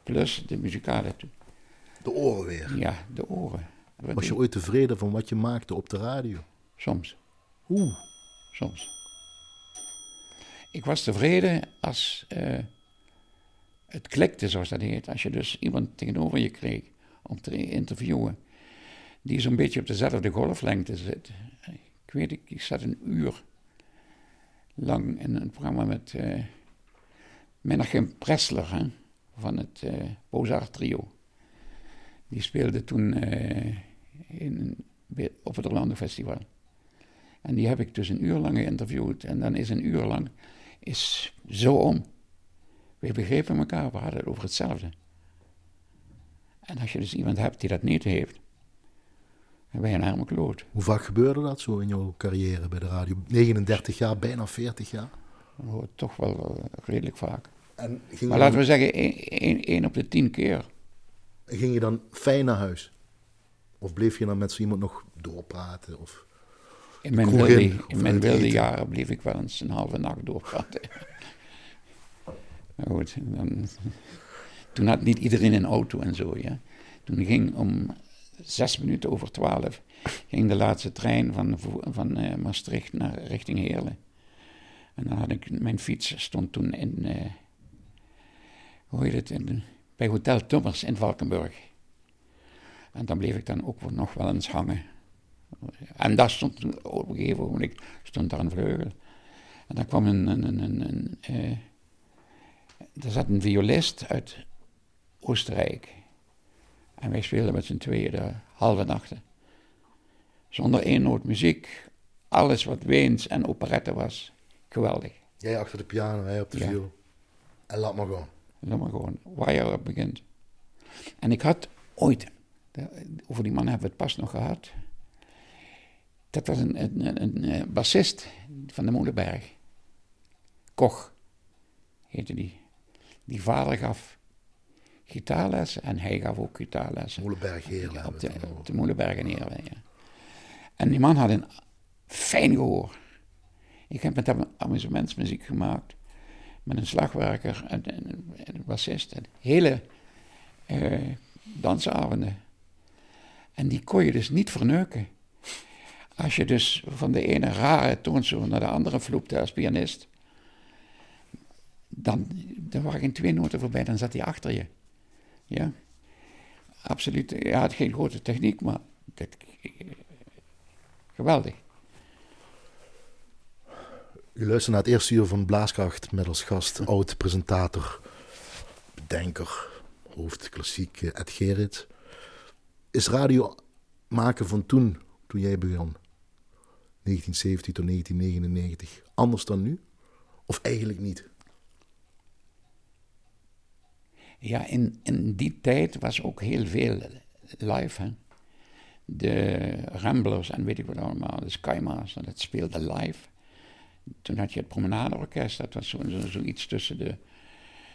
plus de muzikale. De oren weer. Ja, de oren. Was je ooit tevreden van wat je maakte op de radio? Soms. Oeh. Soms. Ik was tevreden als uh, het klikte, zoals dat heet. Als je dus iemand tegenover je kreeg om te interviewen, die zo'n beetje op dezelfde golflengte zit. Ik weet, ik, ik zat een uur lang in een programma met uh, Menachem Pressler hè, van het uh, eh, Bozart Trio. Die speelde toen uh, in, op het Orlando Festival. En die heb ik dus een uur lang geïnterviewd. En dan is een uur lang is zo om. We begrepen elkaar, we hadden het over hetzelfde. En als je dus iemand hebt die dat niet heeft, dan ben je een arme kloot. Hoe vaak gebeurde dat zo in jouw carrière bij de radio? 39 jaar, bijna 40 jaar? toch wel redelijk vaak. En maar laten we zeggen, één op de tien keer. Ging je dan fijn naar huis? Of bleef je dan met zo iemand nog doorpraten? Of in mijn, wilde, in mijn wilde jaren bleef ik wel eens een halve nacht doorpraten. Maar goed, dan, toen had niet iedereen een auto en zo. Ja. Toen ging om zes minuten over twaalf ging de laatste trein van, van uh, Maastricht naar richting Heerlen. En dan had ik, mijn fiets stond toen in, uh, hoe heet het, in, bij Hotel Tummers in Valkenburg. En dan bleef ik dan ook nog wel eens hangen. En daar stond op een gegeven moment stond daar een vleugel. En dan kwam een, een, een, een, een uh, er zat een violist uit Oostenrijk. En wij speelden met z'n tweeën de halve nachten. Zonder één noot muziek. Alles wat Weens en operette was. Geweldig. Jij achter de piano, hij op de ja. viool. En laat maar gewoon. Laat maar gewoon. Waar je op begint. En ik had ooit, over die man hebben we het pas nog gehad. Dat was een, een, een, een bassist van de Molenberg. Koch heette die. Die vader gaf gitaarlessen en hij gaf ook gitaarlessen. Moelenberg Heerlen. Op de, op de Moelenberg in Heerlen, ja. En die man had een fijn gehoor. Ik heb met hem amusementsmuziek gemaakt. Met een slagwerker en, een bassist. En hele uh, dansavonden. En die kon je dus niet verneuken. Als je dus van de ene rare toonsoort naar de andere vloepte als pianist, dan, dan waren geen twee noten voorbij, dan zat hij achter je. Ja, absoluut. Hij had geen grote techniek, maar dat, geweldig. U luistert naar het eerste uur van Blaaskracht met als gast oud-presentator, bedenker, hoofd klassiek Ed Gerrit. Is radio maken van toen, toen jij begon, 1970 tot 1999, anders dan nu? Of eigenlijk niet? Ja, in, in die tijd was ook heel veel live. De Ramblers en weet ik wat allemaal, de Skymasters, dat speelde live. Toen had je het Promenadeorkest, dat was zoiets zo, zo tussen de,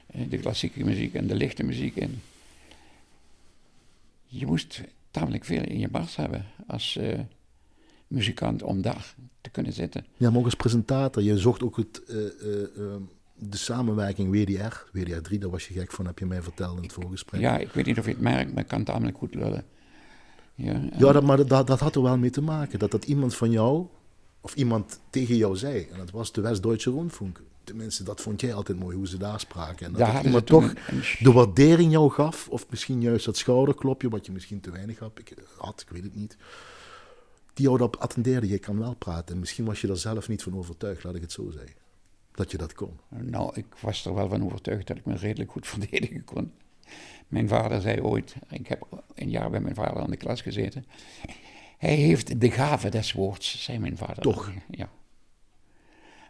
eh, de klassieke muziek en de lichte muziek in. Je moest tamelijk veel in je bars hebben als uh, muzikant om daar te kunnen zitten. Ja, maar ook als presentator. Je zocht ook het, uh, uh, de samenwerking WDR. WDR 3, daar was je gek van, heb je mij verteld in het voorgesprek. Ja, ik weet niet of je het merkt, maar ik kan tamelijk goed lullen. Ja, ja dat, maar dat, dat had er wel mee te maken. Dat dat iemand van jou, of iemand tegen jou zei. En dat was de West-Duitse Rundfunk. Tenminste, dat vond jij altijd mooi, hoe ze daar spraken. En dat, iemand toch de waardering jou gaf. Of misschien juist dat schouderklopje, wat je misschien te weinig had. Ik, had, ik weet het niet. Die jou dat attendeerde, je kan wel praten. En misschien was je daar zelf niet van overtuigd, laat ik het zo zeggen. Dat je dat kon. Nou, ik was er wel van overtuigd dat ik me redelijk goed verdedigen kon. Mijn vader zei ooit, ik heb een jaar bij mijn vader aan de klas gezeten. Hij heeft de gave des woords, zei mijn vader. Toch? Ja.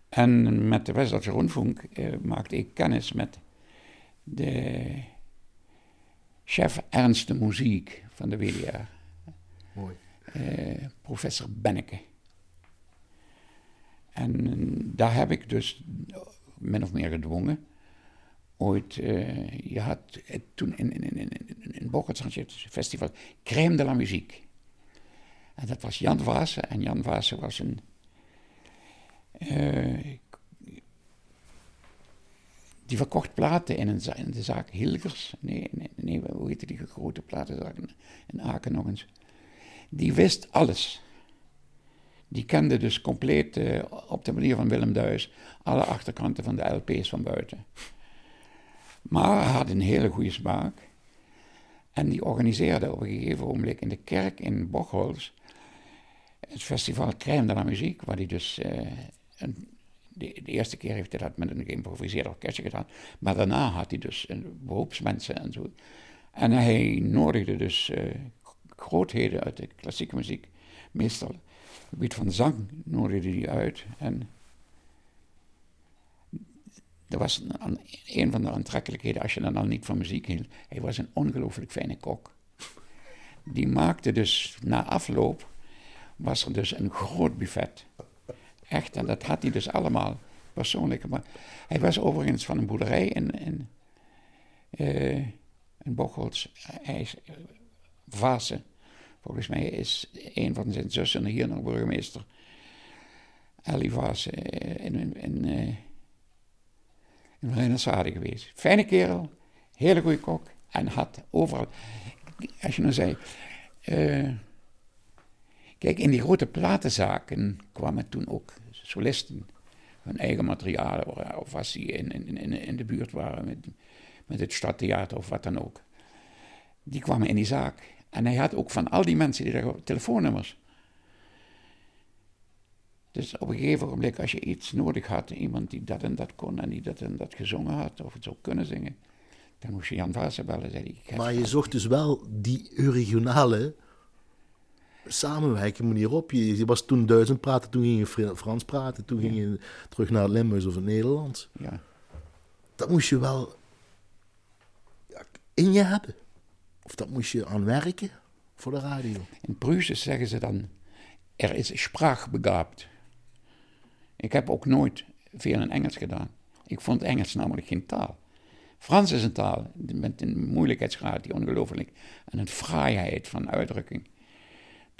En met de West-Duitse Rundfunk eh, maakte ik kennis met de chef Ernst Muziek van de WDR. Mooi. Eh, professor Benneke. En daar heb ik dus min of meer gedwongen. Ooit, je had toen in, in, in, in, in Bochert het festival Crème de la Musique. En dat was Jan Vaassen. En Jan Vaassen was een... Uh, die verkocht platen in, een, de zaak Hilgers. Nee, nee, nee, hoe heette die grote platenzaak in Aken nog eens. Die wist alles. Die kende dus compleet, uh, op de manier van Willem Duis, alle achterkanten van de LP's van buiten. Maar hij had een hele goede smaak. En die organiseerde op een gegeven moment in de kerk in Bocholt het festival Crème de la Muziek, waar hij dus een, de, de, eerste keer heeft hij dat met een geïmproviseerd orkestje gedaan, maar daarna had hij dus een beroepsmensen en zo. En hij nodigde dus uh, grootheden uit de klassieke muziek, meestal het gebied van zang nodigde hij uit. En dat was een, een, van de aantrekkelijkheden als je dan al niet van muziek hield. Hij was een ongelooflijk fijne kok. Die maakte dus na afloop, was er dus een groot buffet. Echt, en dat had hij dus allemaal persoonlijk. Maar hij was overigens van een boerderij in, in, uh, in is uh, Vase. Volgens mij is een van zijn zussen hier nog burgemeester. Ellie was uh, in, in, uh, in geweest. Fijne kerel, hele goede kok. En had overal, als je nou zei, Eh, kijk, in die grote platenzaken kwamen toen ook solisten hun eigen materialen, of als die in, in, in, in de buurt waren met, met het stadtheater of wat dan ook. Die kwamen in die zaak. En hij had ook van al die mensen die daar telefoonnummers. Dus op een gegeven moment, als je iets nodig had, iemand die dat en dat kon en die dat en dat gezongen had, of het zou kunnen zingen, dan moest je Jan Vaassen bellen. Zei maar je zocht dus wel die regionale samenwerking manier op. Je, je, was toen Duits praten, toen ging je Frans praten, toen ging je terug naar het Limburgs of het Nederlands. Ja. Dat moest je wel in je hebben. Of dat moest je aan werken voor de radio. In Pruisen zeggen ze dan, er is spraakbegaafd. Ik heb ook nooit veel in Engels gedaan. Ik vond Engels namelijk geen taal. Frans is een taal met een moeilijkheidsgraad die ongelooflijk en een fraaiheid van uitdrukking.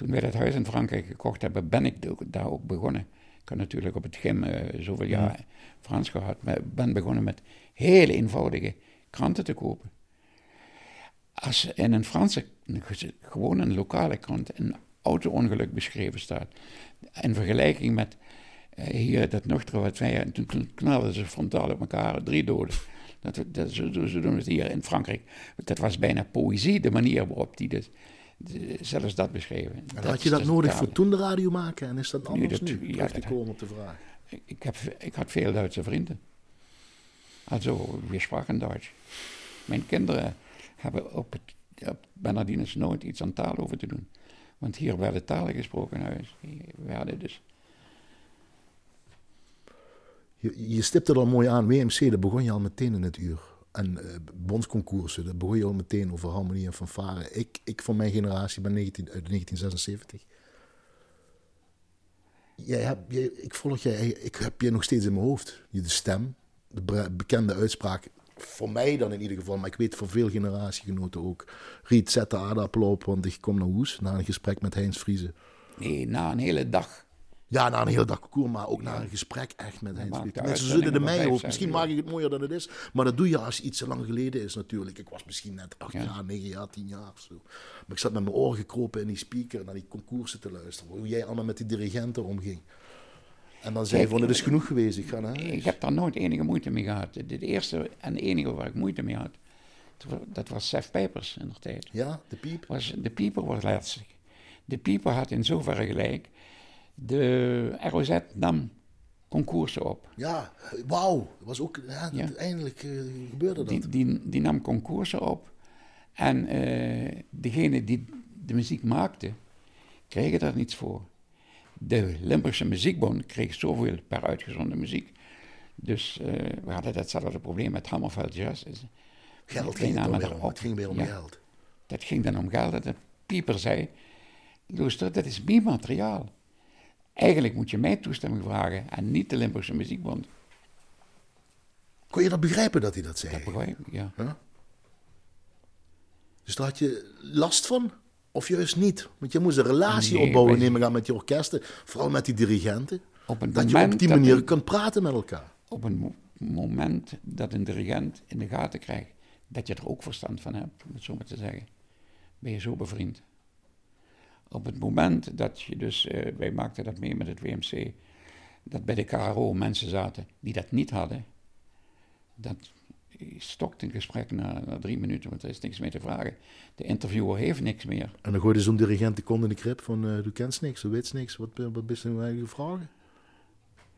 Toen wij dat huis in Frankrijk gekocht hebben, ben ik daar ook begonnen. Ik had natuurlijk op het gym uh, zoveel jaar Frans gehad, maar ben begonnen met hele eenvoudige kranten te kopen. Als in een Franse, gewoon een lokale krant, een auto-ongeluk beschreven staat, in vergelijking met uh, hier dat nuchtere wat wij, en toen, toen knalden ze frontaal op elkaar, drie doden. Dat, dat, zo, zo doen het hier in Frankrijk. Dat was bijna poëzie, de manier waarop die dus, zelfs dat beschreven. En had je dat nodig voor toen de radio maken? En is dat anders nu? nu? Ja, dat, komen op de vraag. Ik, heb, ik had veel Duitse vrienden. Also, we spraken Duits. Mijn kinderen hebben op, het, op Bernardinus nooit iets aan taal over te doen. Want hier werden talen gesproken in huis. werden dus... Je, je stipte er al mooi aan, WMC, dat begon je al meteen in het uur. En uh, bondsconcoursen, dat begon je al meteen over harmonie en fanfare. Ik, ik van mijn generatie ben 19, uit 1976. Jij hebt, jij, ik volg jij, ik heb je nog steeds in mijn hoofd. Je de stem, de bekende uitspraak. Voor mij dan in ieder geval, maar ik weet voor veel generatiegenoten ook. Riet, zet de aardappel op, want ik kom naar Hoes. Na een gesprek met Heinz Vriezen. Nee, na een hele dag. Ja, na een hele dag concours, maar ook na een gesprek echt met Heinz Mensen zullen er mij ook. Misschien maak ik het mooier dan het is. Maar dat doe je als iets te lang geleden is natuurlijk. Ik was misschien net acht jaar, negen jaar, tien jaar of zo. Maar ik zat met mijn oren gekropen in die speaker naar die concoursen te luisteren. Hoe jij allemaal met die dirigenten omging. En dan zei je van, het is genoeg geweest, ik ga naar huis. Ik heb daar nooit enige moeite mee gehad. Het eerste en enige waar ik moeite mee had, dat was Seth Pepers in de tijd. Ja, de piep? Was, de pieper was lastig. De pieper had in zoverre gelijk de ROZ nam concoursen op. Ja, wauw. Was ook, ja, eindelijk uh, gebeurde dat. Die, die, die, nam concoursen op. En uh, degene die de muziek maakte, kregen daar niets voor. De Limburgse Muziekbond kreeg zoveel per uitgezonden muziek. Dus uh, we hadden datzelfde probleem met Hammerfeld Jazz. Geld ging het, het ging weer om geld. Dat ging dan om geld. Dat de pieper zei, luister, dat is mijn materiaal. Eigenlijk moet je mij toestemming vragen en niet de Limburgse Muziekbond. Kon je dat begrijpen dat hij dat zei? Dat begrijp ik, ja. Dus daar had je last van? Of juist niet? Want je moest een relatie opbouwen, neem ik aan, met je orkesten. Vooral met die dirigenten. Op een dat je op die manier kan kunt praten met elkaar. Op een moment dat een dirigent in de gaten krijgt dat je er ook verstand van hebt, om het zo maar te zeggen, ben je zo bevriend. Op het moment dat je dus, uh, wij maakten dat mee met het WMC, dat bij de KRO mensen zaten die dat niet hadden, dat stokt een gesprek na, na, drie minuten, want er is niks meer te vragen. De interviewer heeft niks meer. En dan gooide zo'n dirigent de kont in de krip van, uh, du kent niks, du weet niks, wat, wat is nou vragen?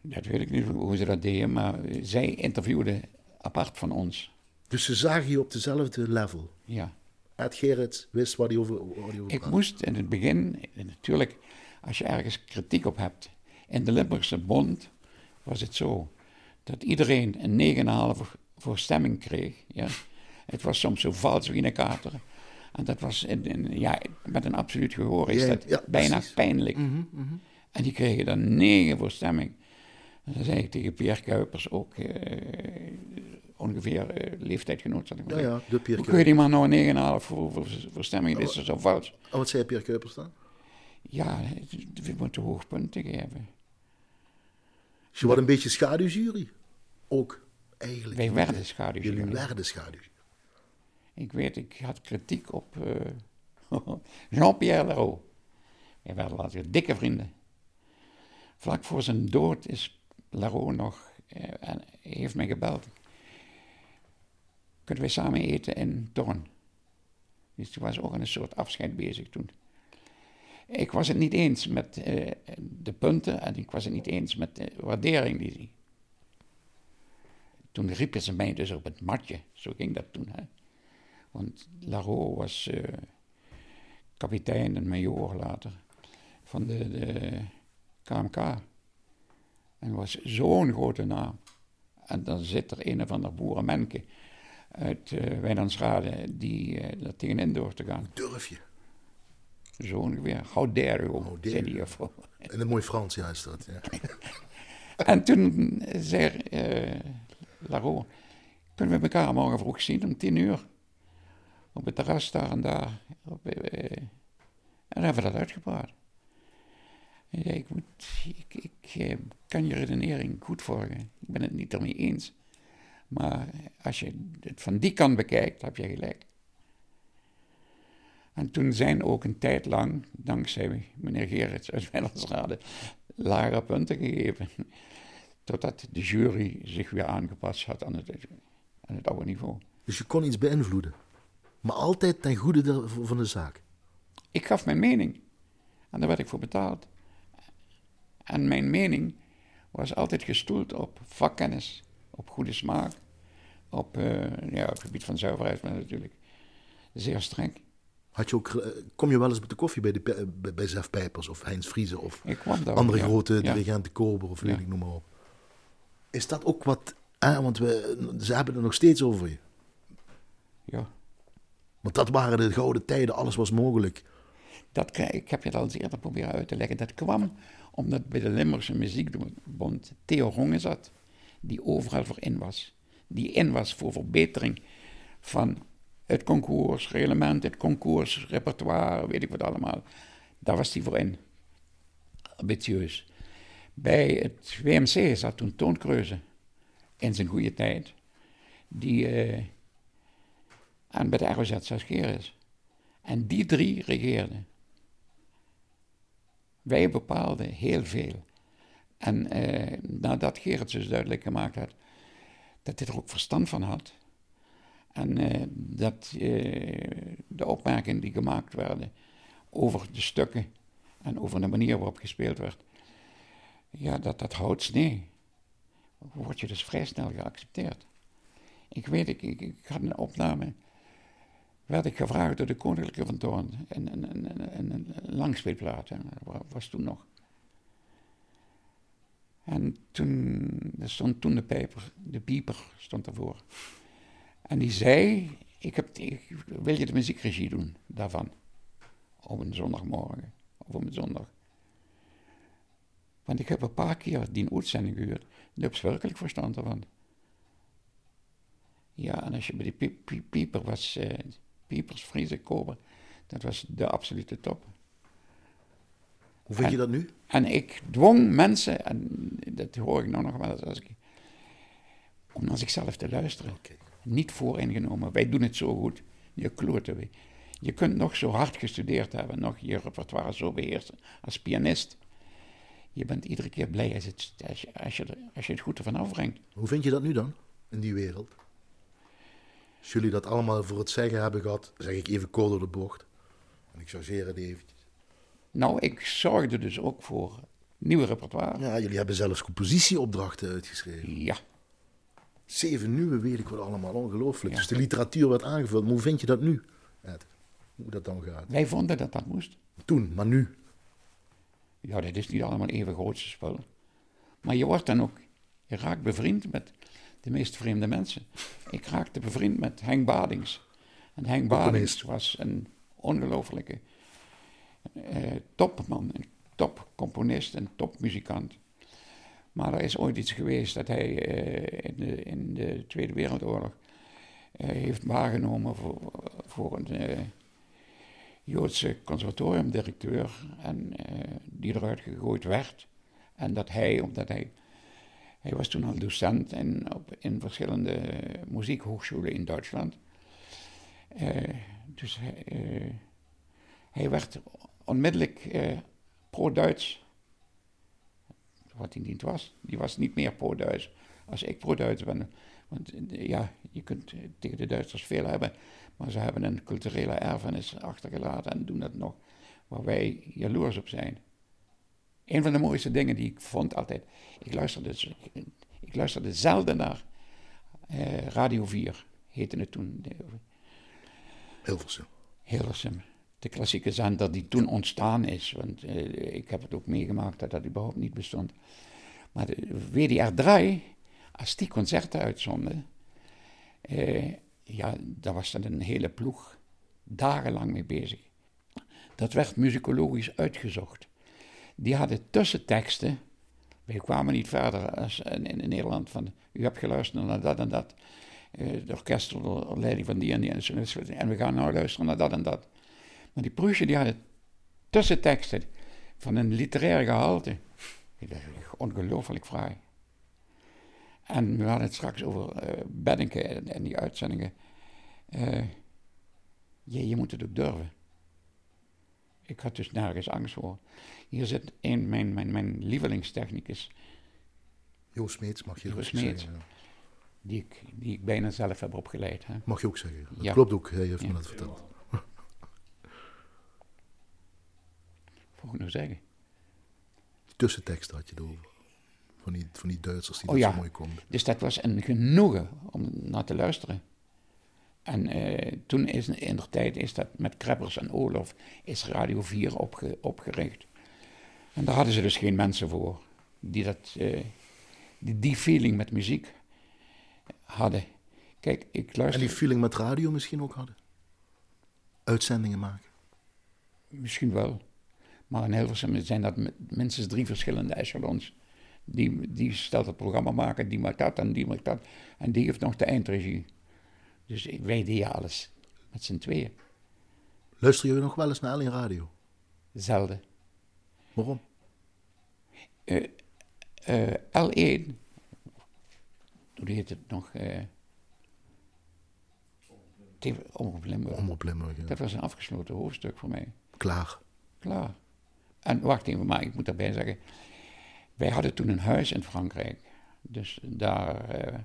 Dat weet ik niet hoe ze dat deden, maar zij interviewden apart van ons. Dus ze zagen je op dezelfde level? Ja. Ed Gerrit wist wat hij over Ik moest in het begin, natuurlijk, als je ergens kritiek op hebt. In de Limburgse Bond was het zo dat iedereen een 9,5 voor stemming kreeg. Ja. Het was soms zo vals wie een kater. En dat was in, ja, met een absoluut gehoor is dat bijna pijnlijk. Mhm, mhm. En die kregen dan 9 voor stemming. En dan zei ik tegen Pierre Kuipers ook, eh, ongeveer uh, leeftijdgenoot, ik maar Ja, ja, de Pierre Hoe kun je die man nou 9,5 voor, voor, voor stemming? Dit is zo fout. En wat zei Pierre Kuipers dan? Ja, we moeten hoogpunten geven. Dus je wordt een beetje schaduwjury? Ook, eigenlijk. Wij werden schaduwjury. Jullie werden schaduw. Ik weet, ik had kritiek op, uh, Jean-Pierre Leroux. Wij werden later dikke vrienden. Vlak voor zijn dood is Leroux nog eh, en heeft mij gebeld. Kunnen we samen eten in Torn? Dus toen was ook een soort afscheid bezig toen. Ik was het niet eens met uh, de punten en ik was het niet eens met de waardering die hij. Toen riepen ze mij dus op het matje, zo ging dat toen. Hè. Want Laro was uh, kapitein en major later van de, de KMK. En was zo'n grote naam. En dan zit er een of ander boerenmenke uit uh, Wijnandsrade die uh, er tegenin door te gaan. Durf je? Zo ongeveer. How dare you, How dare die juffrouw. In een mooi Frans, ja, is dat. Ja. En toen zei uh, Laro, kunnen we elkaar morgen vroeg zien om tien uur? Op het terras daar en daar. Op, uh, en dan hebben we dat uitgepraat. Ik, moet, ik, ik uh, kan je redenering goed volgen. Ik ben het niet ermee eens. Maar als je het van die kant bekijkt, heb je gelijk. En toen zijn ook een tijd lang, dankzij meneer Gerrits uit Wijnandsrade, lagere punten gegeven. Totdat de jury zich weer aangepast had aan het, aan het oude niveau. Dus je kon iets beïnvloeden. Maar altijd ten goede van de zaak. Ik gaf mijn mening. En daar werd ik voor betaald. En mijn mening was altijd gestoeld op vakkennis, op goede smaak, op, uh, ja, op het gebied van zuiverheid, maar natuurlijk zeer streng. Had je ook, kom je wel eens met de koffie bij, de, bij, bij Zef Pijpers of Heinz Vriezer of daar, andere ja, grote ja. dirigenten Kober of weet ik noem maar op. Is dat ook wat, eh, want we, ze hebben het nog steeds over je. Ja. Want dat waren de gouden tijden, alles was mogelijk. Dat, ik heb je dat al eens eerder proberen uit te leggen. Dat kwam omdat bij de Limburgse Muziekbond Theo Rongen zat, die overal voor in was. Die in was voor verbetering van het concoursreglement, het concoursrepertoire, weet ik wat allemaal. Daar was hij voor in. Ambitieus. Bij het WMC zat toen Toon Kreuze, in zijn goede tijd, die uh, aan bij de ROZ keer is. En die drie regeerden. Wij bepaalden heel veel. En uh, nadat Gerrit dus duidelijk gemaakt had dat hij er ook verstand van had, en uh, dat uh, de opmerkingen die gemaakt werden over de stukken en over de manier waarop gespeeld werd, ja, dat dat houdt nee. Word je dus vrij snel geaccepteerd. Ik weet, ik, ik, ik had een opname, werd ik gevraagd door de Koninklijke van Toorn, een, een, een, langspeelplaat, hè, was toen nog. En toen, stond toen de pijper, de pieper stond ervoor. En die zei, ik heb, wil je de muziekregie doen daarvan? Op een zondagmorgen, of op een zondag. Want ik heb een paar keer die uitzending gehuurd. Daar heb werkelijk verstand ervan. Ja, en als je bij die piep, piep, pieper was, uh, piepers, Friese, koper, dat was de absolute top. Hoe vind en, je dat nu? En ik dwong mensen, en dat hoor ik nou nog wel eens, als ik, om naar zichzelf te luisteren. Okay. Niet vooringenomen. Wij doen het zo goed. Je kloten we. Je kunt nog zo hard gestudeerd hebben, nog je repertoire zo beheersen als pianist. Je bent iedere keer blij als, het, als, je, als, je, als je het goed ervan afbrengt. Hoe vind je dat nu dan, in die wereld? Als jullie dat allemaal voor het zeggen hebben gehad, zeg ik even kort door de bocht. En ik chargeer het eventjes. Nou, ik zorgde dus ook voor nieuwe repertoire. Ja, jullie hebben zelfs compositieopdrachten uitgeschreven. Ja. Zeven nieuwe weet ik wat allemaal, ongelooflijk. Ja. Dus de literatuur werd aangevuld. Maar hoe vind je dat nu? Ed? Hoe dat dan gaat? Wij vonden dat dat moest. Toen, maar nu? Ja, dat is niet allemaal even grootste spul. Maar je wordt dan ook, je raakt bevriend met de meest vreemde mensen. Ik raakte bevriend met Henk Badings. En Henk Badings was een ongelofelijke uh, topman, een topcomponist, een topmuzikant. Maar er is ooit iets geweest dat hij uh, in, de, in, de, Tweede Wereldoorlog uh, heeft waargenomen voor, voor een Joodse conservatoriumdirecteur en die eruit gegooid werd. En dat hij, omdat hij, hij was toen al docent in, op, in verschillende muziekhogescholen in Duitsland. dus hij, Hij werd onmiddellijk eh, pro-Duits. Wat hij niet was. Die was niet meer pro-Duits als ik pro-Duits ben. Want eh, ja, je kunt eh, tegen de Duitsers veel hebben, maar ze hebben een culturele erfenis achtergelaten en doen dat nog waar wij jaloers op zijn. Een van de mooiste dingen die ik vond altijd, ik luisterde, ik, ik luisterde zelden naar eh, Radio 4, heette het toen. Hilversum. Hilversum. De klassieke zender die toen ontstaan is. Want eh, ik heb het ook meegemaakt dat dat überhaupt niet bestond. Maar de WDR 3, als die concerten uitzonden, eh, ja, daar was dan een hele ploeg dagenlang mee bezig. Dat werd muzikologisch uitgezocht. Die hadden tussenteksten. Wij kwamen niet verder als in, Nederland van, u hebt geluisterd naar dat en dat. De orkestleiding van die en die. En we gaan nou luisteren naar dat en dat. Maar die Pruisje die hadden tussenteksten van een literair gehalte. Ongelooflijk fraai. En we hadden het straks over uh, en, die uitzendingen. Uh, je, je moet het ook durven. Ik had dus nergens angst voor. Hier zit een, mijn, mijn, mijn lievelingstechnicus. Joost Smeets, mag je Joost Smeets. Die ik, die ik bijna zelf heb opgeleid. Hè. Mag je ook zeggen. Dat ja. klopt ook, hij heeft ja. me dat verteld. Wat moet ik nou zeggen? Die tussentekst had je erover. Van die, van die Duitsers die oh, dat zo mooi konden. Dus dat was een genoegen om naar te luisteren. En uh, toen is in de tijd is dat met Kreppers en Olof is Radio 4 opge, opgericht. En daar hadden ze dus geen mensen voor die dat, uh, die, die feeling met muziek hadden. Kijk, ik luister... En die feeling met radio misschien ook hadden? Uitzendingen maken? Misschien wel. Maar in Hilversum zijn dat minstens drie verschillende echelons. Die, die stelt het programma maken, die maakt dat en die maakt dat. En die heeft nog de eindregie. Dus wij deden alles. Met z'n tweeën. Luister je nog wel eens naar in radio? Zelden. Waarom? Uh, uh, L1, toen heet het nog... Uh, Omroep Limburg. Omroep Limburg, ja. Dat was een afgesloten hoofdstuk voor mij. Klaar. Klaar. En wacht even, maar ik moet daarbij zeggen... Wij hadden toen een huis in Frankrijk. Dus daar uh,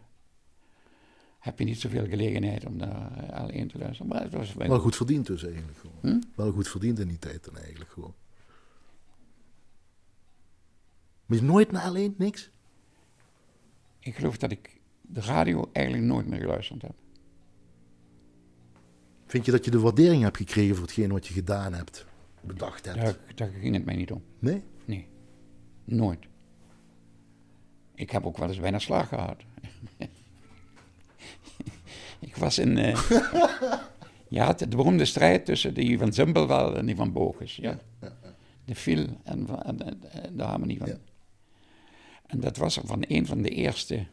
heb je niet zoveel gelegenheid om daar uh, alleen te luisteren. Maar het was wel, wel goed verdiend dus eigenlijk gewoon. Hm? Wel goed verdiend in die tijd dan eigenlijk gewoon. Maar je nooit naar alleen, niks? Ik geloof dat ik de radio eigenlijk nooit meer geluisterd heb. Vind je dat je de waardering hebt gekregen voor hetgeen wat je gedaan hebt, bedacht hebt? Daar, daar ging het mij niet om. Nee? Nee, nooit. Ik heb ook wel eens bijna slag gehad. ik was in... Uh, ja, de beroemde strijd tussen die van Zumbelwel en die van Bogus. Ja. De en, en, en de harmonie van... En dat was van een van de eerste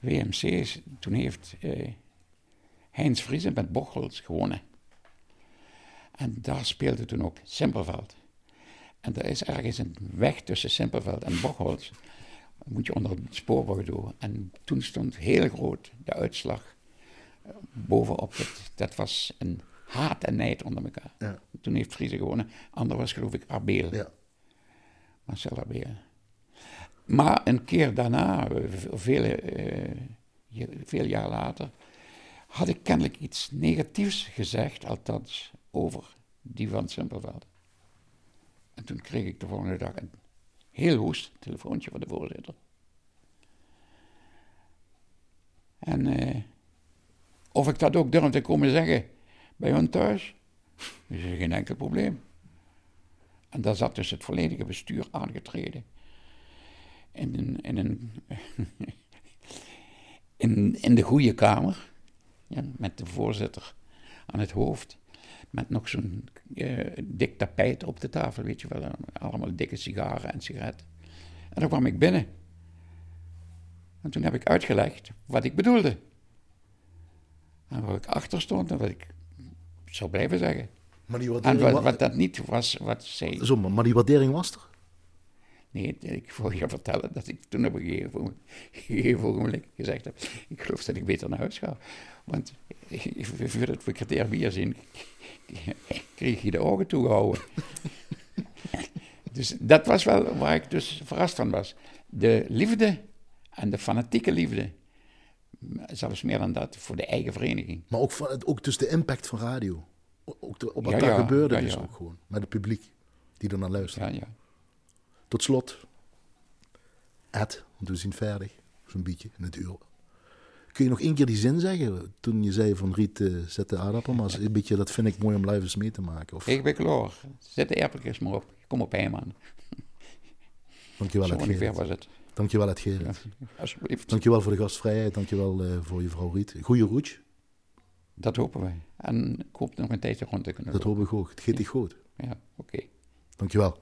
WMC's. Toen heeft uh, Heinz Friese met Bochels gewonnen. En daar speelde toen ook Simpelveld. En er is ergens een weg tussen Simpelveld en Bochels moet je onder het spoorbrug door. En toen stond heel groot de uitslag eh, bovenop. Het, dat was een haat en nijd onder elkaar. Ja. Toen heeft Friese gewonnen. Ander was geloof ik Abel. Ja. Marcel Abel. Maar een keer daarna, vele, uh, veel jaar later, had ik kennelijk iets negatiefs gezegd, althans over die van Simpelveld. En toen kreeg ik de volgende dag een heel woest telefoontje van de voorzitter. En uh, of ik dat ook durf te komen zeggen bij hun thuis, is geen enkel probleem. En daar zat dus het volledige bestuur aangetreden. In, een, in, een in, in de goede kamer, ja, met de voorzitter aan het hoofd, met nog zo'n uh, dik tapijt op de tafel, weet je wel, allemaal dikke sigaren en sigaretten. En dan kwam ik binnen. En toen heb ik uitgelegd wat ik bedoelde. En waar ik achter stond en wat ik zou blijven zeggen. Maar die en wat, wat, dat niet was, wat zei... Zo, maar die waardering was er? Nee, ik wil je vertellen dat ik toen op een gegeven, gegeven ogenblik gezegd heb... Ik geloof dat ik beter naar huis ga. Want voordat we kriteer bier zien, kreeg je de ogen toegehouden. dus dat was wel waar ik dus verrast van was. De liefde en de fanatieke liefde, zelfs meer dan dat, voor de eigen vereniging. Maar ook, van, ook dus de impact van radio. Ook de, op wat Ja, daar ja, gebeurde ja, dus ook gewoon. Met het publiek die er naar luistert. Ja, ja. Tot slot, Ed, want we zien verdig, zo'n beetje in het uur. Kun je nog één keer die zin zeggen? Toen je zei van Riet, eh, zet de aardappel, maar een beetje, dat vind ik mooi om live eens mee te maken. Of, Ik ben klaar. Zet de airpakjes maar op. Kom op, man. dankjewel, Zo het ongeveer was het. Dankjewel, het Gerrit. Ja, alsjeblieft. Dankjewel voor de gastvrijheid, dankjewel eh voor je vrouw Riet. Goeie roetje, Dat hopen wij. En ik hoop nog een tijdje rond te kunnen dat lopen. hoop ik ook. Het gaat niet goed. Ja, oké. Dankjewel.